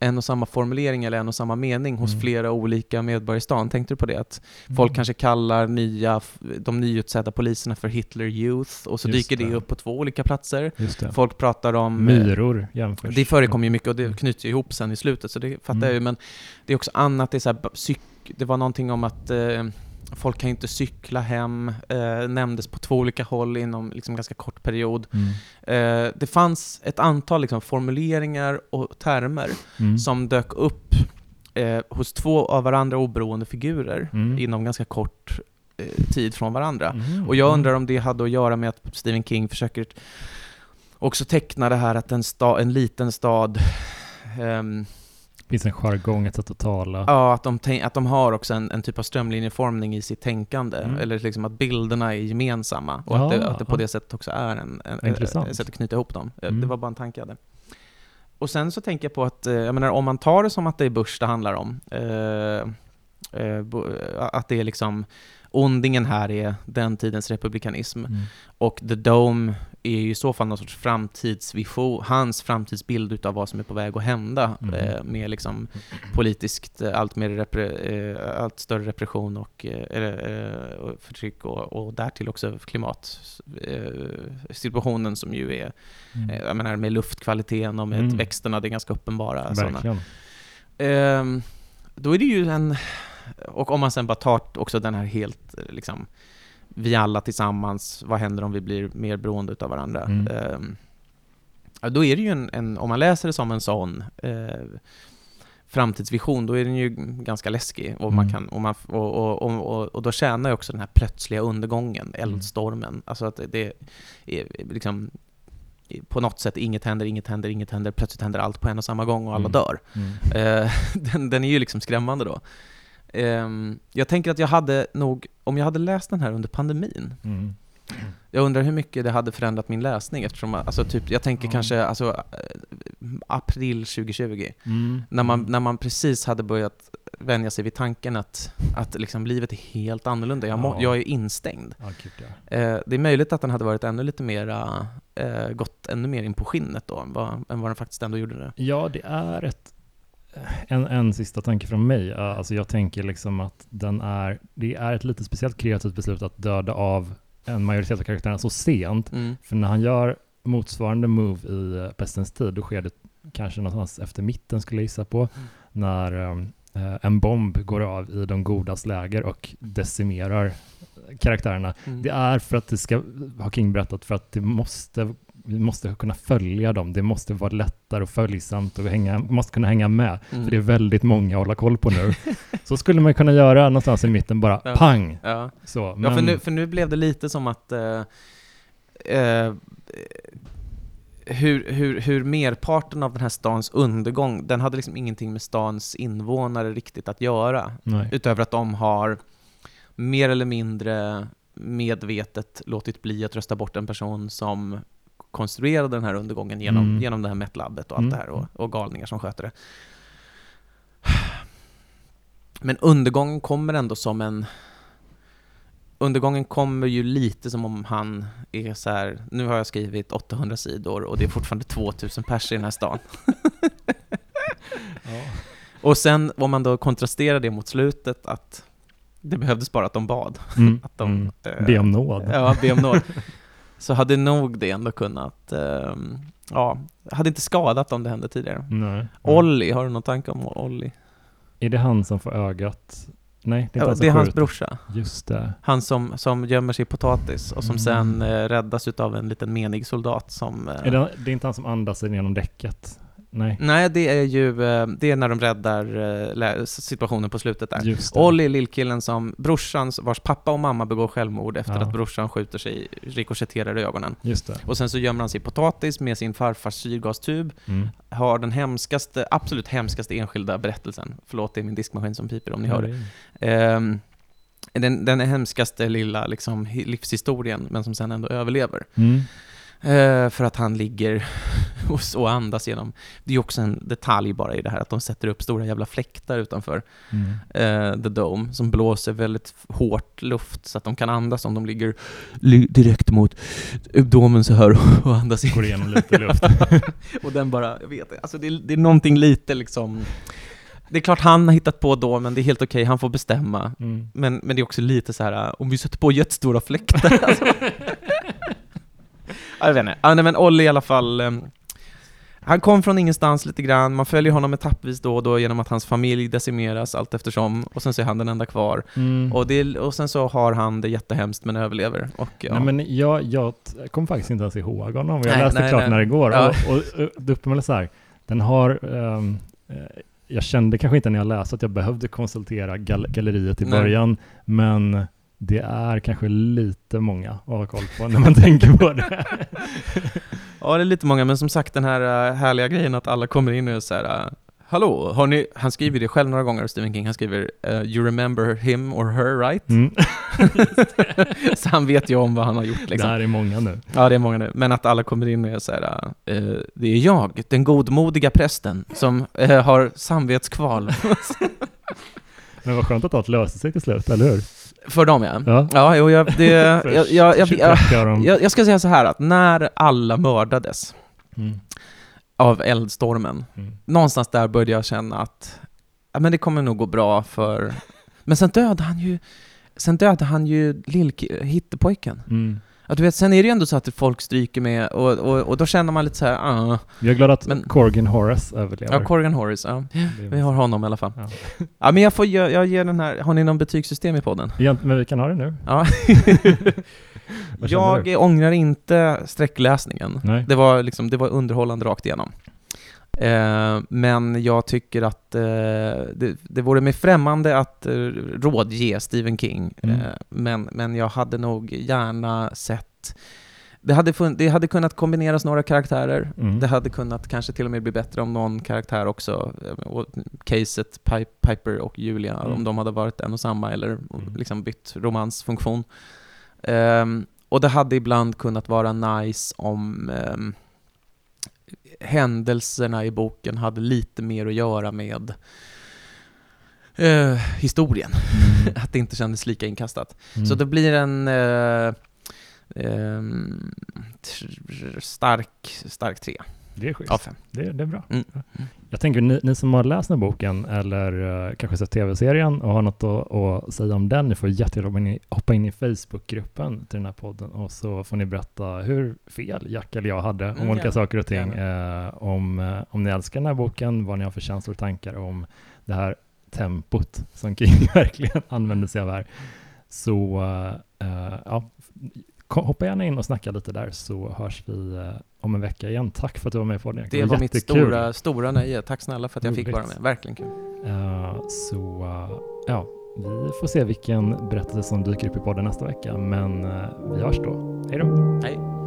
en och samma formulering eller en och samma mening hos Mm. flera olika medborgare i stan. Tänkte du på det? Att folk Mm. kanske kallar nya, de nyutsedda poliserna för Hitler Youth och så Just dyker det upp på två olika platser. Folk pratar om... eh, Myror jämförs. det förekommer ju mycket och det knyter ju ihop sen i slutet, så det fattar Mm. jag ju. Men det är också annat, det är så här, det var någonting om att eh, folk kan ju inte cykla hem, eh, nämndes på två olika håll inom liksom ganska kort period. Mm. Eh, det fanns ett antal liksom, formuleringar och termer Mm. som dök upp eh, hos två av varandra oberoende figurer Mm. inom ganska kort eh, tid från varandra. Mm. Och jag undrar om det hade att göra med att Stephen King försöker också teckna det här att en, sta, en liten stad ehm, finns en jargong, ett sätt att tala. Ja, att de, att de har också en, en typ av strömlinjeformning i sitt tänkande. Mm. Eller liksom att bilderna är gemensamma. Och Ja, att, det, att det på det sättet också är en, en, Intressant. ett sätt att knyta ihop dem. Eh, Mm. Det var bara en tanke jag hade. Och sen så tänker jag på att, eh, jag menar om man tar det som att det är Bush det handlar om. Eh, eh, eh, att det är liksom, ondingen här är den tidens republikanism. Mm. Och The Dome är ju i så fall någon sorts framtidsvision, hans framtidsbild utav vad som är på väg att hända Mm. eh, med liksom politiskt eh, allt, mer repre, eh, allt större repression och, eh, och förtryck och, och därtill också klimatsituationen som ju är, Mm. jag menar med luftkvaliteten och med Mm. växterna, det är ganska uppenbara sådana. Ehm, då är det ju en... Och om man sen bara tar också den här helt, eh, liksom, vi alla tillsammans, vad händer om vi blir mer beroende utav varandra? Mm. Ja, då är det ju en, en, om man läser det som en sån eh, framtidsvision, då är den ju ganska läskig. Och, man Mm. kan, och, man, och, och, och, och, då tjänar ju också den här plötsliga undergången, Mm. eldstormen. Alltså att det- är liksom på något sätt, inget händer, inget händer, inget händer, plötsligt händer allt på en och samma gång och alla Mm. dör. Mm. Eh, den, den är ju liksom skrämmande då. Ehm, jag tänker att jag hade nog, om jag hade läst den här under pandemin, Mm. jag undrar hur mycket det hade förändrat min läsning eftersom, alltså typ, jag tänker Ja. kanske, alltså eh, april 2020, Mm. när man, när man precis hade börjat vänja sig vid tanken att, att liksom livet är helt annorlunda. Jag, må, Ja. jag är instängd. Eh, det är möjligt att den hade varit ännu lite mera, eh, gått ännu mer in på skinnet då, än vad, än vad den faktiskt ändå gjorde det. Ja, det är ett, en, en sista tanke från mig. Alltså jag tänker liksom att den är, det är ett lite speciellt kreativt beslut att döda av en majoritet av karaktärerna så sent. Mm. För när han gör motsvarande move i uh, Pestens tid, då sker det kanske någonstans efter mitten skulle jag gissa på, när um, eh, en bomb går av i de godas läger och decimerar karaktärerna. Mm. Det är för att det ska, har King berättat, för att det måste, vi måste kunna följa dem. Det måste vara lättare och följsamt och hänga, måste kunna hänga med. Mm. För det är väldigt många att hålla koll på nu. Så skulle man kunna göra någonstans i mitten, bara Ja. pang! Ja. Så, Ja, men, för nu, för nu blev det lite som att eh, eh, hur, hur, hur merparten av den här stans undergång, den hade liksom ingenting med stans invånare riktigt att göra. nej. Utöver att de har mer eller mindre medvetet låtit bli att rösta bort en person som konstruerade den här undergången genom, Mm. genom det här metlabbet och allt Mm. det här och, och galningar som sköter det. Men undergången kommer ändå som en undergången kommer ju lite som om han är så här, nu har jag skrivit 800 sidor och det är fortfarande 2000 pers i den här stan. ja. Och sen om man då kontrasterar det mot slutet, att det behövdes bara att de bad. Mm. att de, mm. Eh, be om nåd. Ja, be om nåd. Så hade nog det ändå kunnat, eh, ja, hade inte skadat om det hände tidigare. Nej. Olli, har du någon tanke om Olli? Är det han som får ögat Nej, det är, ja, det är hans brorsa. Just det. Han som, som gömmer sig i potatis och som mm. sen eh, räddas av en liten menig soldat som... Eh, är det, det är inte han som andas genom däcket? Nej. Nej, det är ju eh, det är när de räddar eh, situationen på slutet där. Olli är lillkillen som, brorsan, vars pappa och mamma begår självmord efter ja. att brorsan skjuter sig, rikoschetterar i ögonen. Just det. Och sen så gömmer han sig i potatis med sin farfars syrgastub, mm. har den hemskaste, absolut hemskaste enskilda berättelsen. Förlåt, det är min diskmaskin som piper om ni hör det. Um, den, den hemskaste lilla liksom, livshistorien, men som sen ändå överlever. Mm. Eh, för att han ligger och, och andas genom... Det är också en detalj bara i det här att de sätter upp stora jävla fläktar utanför mm. uh, The Dome som blåser väldigt hårt luft så att de kan andas om de ligger li direkt mot domen så här och andas in. Går igenom lite luft. och den bara, jag vet alltså det, det är någonting lite liksom det är klart han har hittat på då, men det är helt okej, okay, han får bestämma. Mm. Men, men det är också lite så här, om vi sätter på jättestora fläktar. Alltså jag vet inte. Ja, nej, men Olli i alla fall, um, han kom från ingenstans lite grann, man följer honom etappvis då och då genom att hans familj decimeras allt eftersom, och sen så är han den enda kvar. Mm. Och, det, och sen så har han det jättehemskt men överlever. Och, ja. nej, men jag, jag kom faktiskt inte ens ihåg honom, jag nej, läste nej, klart nej. när det går. Ja. Och, och, och det uppenbarligen så här, den har um, jag kände kanske inte när jag läste att jag behövde konsultera gal galleriet i början, men det är kanske lite många att ha koll på när man tänker på det. ja, det är lite många, men som sagt den här uh, härliga grejen att alla kommer in och säger uh, Hallå, har ni, han skriver det själv några gånger, Stephen King, han skriver uh, You remember him or her right? Mm. så han vet ju om vad han har gjort liksom. Det här är många nu. Ja, det är många nu. Men att alla kommer in och säger uh, Det är jag, den godmodiga prästen, som uh, har samvetskval. Men vad skönt att allt löste sig till slut, eller hur? För dem ja. Ja, ja jo, jag, det, jag, jag, jag, jag, ska säga så här att när alla mördades mm. av eldstormen, mm. någonstans där började jag känna att ja, men det kommer nog gå bra för... Men sen dödade han ju, sen dödade han ju hittepojken. Ja, du vet, sen är det ju ändå så att folk stryker med och, och, och då känner man lite så här, uh. Jag är glad att men, Corgan Horace överlever. Ja, Corgan Horace, ja. Vi har honom i alla fall. Ja, ja men jag får jag, jag ger den här, har ni någon betygssystem i podden? Ja, men vi kan ha det nu. Ja. jag ångrar inte sträckläsningen. Nej. Det var liksom, det var underhållande rakt igenom. Eh, men jag tycker att eh, det, det vore mig främmande att eh, rådge Stephen King. Mm. Eh, men, men jag hade nog gärna sett det hade, fun- det hade kunnat kombineras några karaktärer. Mm. Det hade kunnat kanske till och med bli bättre om någon karaktär också, eh, och caset Piper och Julia, mm. om de hade varit en och samma eller mm. liksom bytt romansfunktion. Um, och det hade ibland kunnat vara nice om um, händelserna i boken hade lite mer att göra med eh, historien. Mm. att det inte kändes lika inkastat. Mm. Så det blir en eh, eh, stark, stark tre. Det är schysst. Av fem. Det, det är bra. Mm. Jag tänker, ni, ni, som har läst den här boken eller uh, kanske sett tv-serien och har något att, att, säga om den, ni får jättegärna hoppa in i Facebookgruppen till den här podden och så får ni berätta hur fel Jack eller jag hade om mm, olika ja. saker och ting. Uh, om, uh, om ni älskar den här boken, vad ni har för känslor och tankar om det här tempot som King verkligen använder sig av här. Så ja, hoppa gärna in och snacka lite där så hörs vi eh, om en vecka igen. Tack för att du var med på det. Det, det var, mitt stora, stora nöje. Tack snälla för att jag Roligt. fick vara med. Verkligen kul. Uh, så uh, ja, vi får se vilken berättelse som dyker upp i podden nästa vecka. Men uh, vi hörs då. Hej då. Hej.